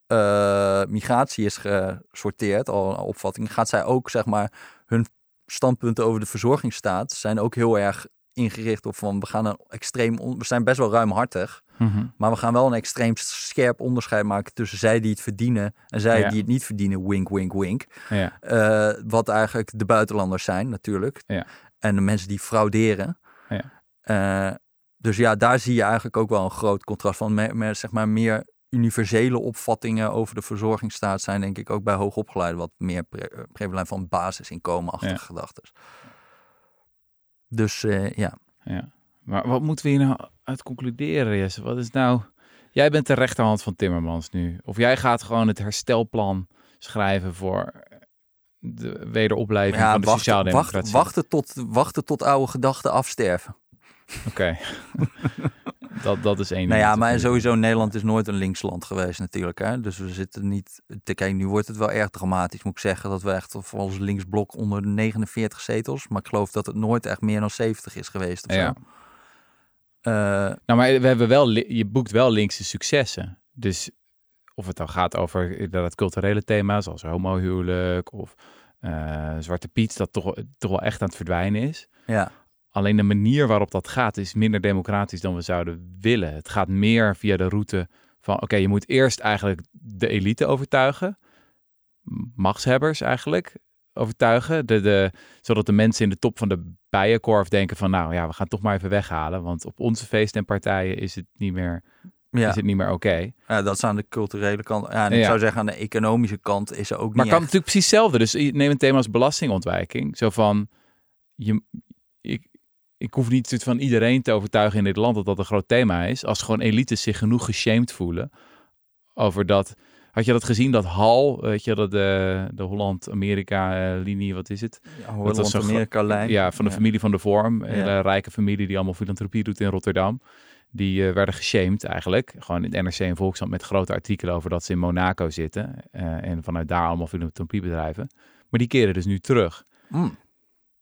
eh, migratie is gesorteerd, al een opvatting, gaat zij ook zeg maar hun standpunten over de verzorgingsstaat zijn ook heel erg ingericht op van we gaan een extreem, we zijn best wel ruimhartig, Mhm. maar we gaan wel een extreem scherp onderscheid maken tussen zij die het verdienen en zij Ja. die het niet verdienen. Wink, wink, wink. ja. Eh, wat eigenlijk de buitenlanders zijn natuurlijk. Ja. En de mensen die frauderen. Ja. Eh, dus ja, daar zie je eigenlijk ook wel een groot contrast van. Me- me- zeg maar meer universele opvattingen over de verzorgingsstaat zijn denk ik ook bij hoogopgeleiden wat meer pre eh, prevalent van basisinkomenachtige Ja. gedachten. Dus eh, ja. ja. Maar wat moeten we hier nou uit concluderen, Jesse? Wat is nou... Jij bent de rechterhand van Timmermans nu. Of jij gaat gewoon het herstelplan schrijven voor de wederopleving ja van de wachten, sociaaldemocratie. wachten, wachten, tot, wachten tot oude gedachten afsterven. Oké. dat, dat is één. Nou ja, maar sowieso Nederland is nooit een linksland geweest natuurlijk. Hè? Dus we zitten niet... te- Kijk, nu wordt het wel erg dramatisch, moet ik zeggen. Dat we echt voor ons linksblok onder de 49 zetels. Maar ik geloof dat het nooit echt meer dan 70 is geweest of Ja. zo. Eh, Nou, maar we hebben wel, je boekt wel linkse successen. Dus of het dan gaat over inderdaad culturele thema's, zoals homohuwelijk of eh, Zwarte Piet, dat toch, toch wel echt aan het verdwijnen is. ja. Alleen de manier waarop dat gaat is minder democratisch dan we zouden willen. Het gaat meer via de route van, oké, je moet eerst eigenlijk de elite overtuigen, machtshebbers eigenlijk overtuigen, de, de, zodat de mensen in de top van de bijenkorf denken van, nou ja, we gaan toch maar even weghalen, want op onze feesten en partijen is het niet meer, Ja. is het niet meer oké. ja, dat is aan de culturele kant. Ja, en ik Ja. zou zeggen aan de economische kant is er ook Maar niet kan echt- natuurlijk precies hetzelfde. Dus je- neem een thema als belastingontwijking. Zo van, je, ik, hoef niet van iedereen te overtuigen in dit land dat dat een groot thema is. Als gewoon elites zich genoeg geshamed voelen over dat... Had je dat gezien, dat HAL, weet je, dat de, de Holland-Amerika-linie, wat is het? Ja, Holland-Amerika-lijn. Ja, van de Ja. familie van de Vorm. Ja. hele rijke familie die allemaal filantropie doet in Rotterdam. Die eh, werden geshamed eigenlijk. Gewoon in het NRC en Volkskrant met grote artikelen over dat ze in Monaco zitten. eh, en vanuit daar allemaal filantropie bedrijven. Maar die keren dus nu terug. Mm.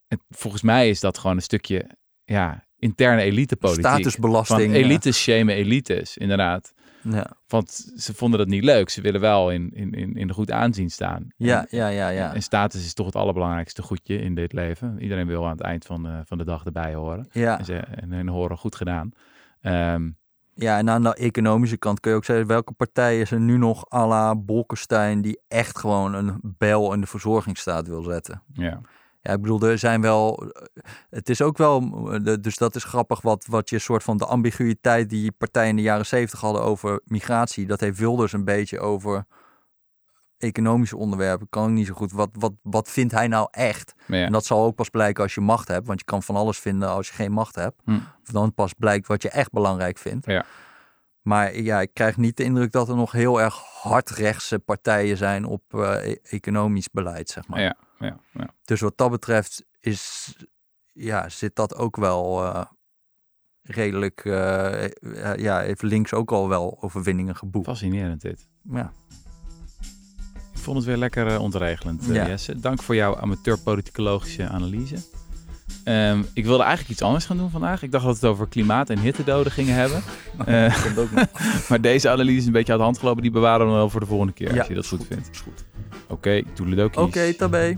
En volgens mij is dat gewoon een stukje ja, interne elitepolitiek. Van Statusbelasting. ja. elites shamen elites, inderdaad. Ja, Want ze vonden dat niet leuk. Ze willen wel in, in, in, in de goed aanzien staan. ja, En- ja, ja. ja. En status is toch het allerbelangrijkste goedje in dit leven. Iedereen wil aan het eind van, eh, van de dag erbij horen. ja. En, ze, en horen goed gedaan. Ehm, Ja, en aan de economische kant kun je ook zeggen, welke partijen zijn nu nog à la Bolkestein die echt gewoon een bel in de verzorgingsstaat wil zetten? ja. Ja, ik bedoel, er zijn wel, het is ook wel, dus dat is grappig wat, wat je soort van de ambiguïteit die partijen in de jaren zeventig hadden over migratie, dat heeft Wilders een beetje over economische onderwerpen, kan ik niet zo goed. Wat, wat, wat vindt hij nou echt? Ja. En dat zal ook pas blijken als je macht hebt, want je kan van alles vinden als je geen macht hebt. Hm. Dan pas blijkt wat je echt belangrijk vindt. Ja. Maar ja, ik krijg niet de indruk dat er nog heel erg hardrechtse partijen zijn op eh, e- economisch beleid, zeg maar. ja, ja, ja. Dus wat dat betreft is, ja, zit dat ook wel eh, redelijk, eh, eh, ja, heeft links ook al wel overwinningen geboekt. Fascinerend dit. Ja. Ik vond het weer lekker ontregelend, Ja. Jesse. Dank voor jouw amateur-politicologische analyse. Ehm, ik wilde eigenlijk iets anders gaan doen vandaag. Ik dacht dat we het over klimaat- en hittedoden gingen hebben. Het ook nog. maar deze analyse is een beetje uit de hand gelopen. Die bewaren we wel voor de volgende keer, Ja, als je dat goed, vindt. Is goed. Oké, toedeledokies. Oké, tabé.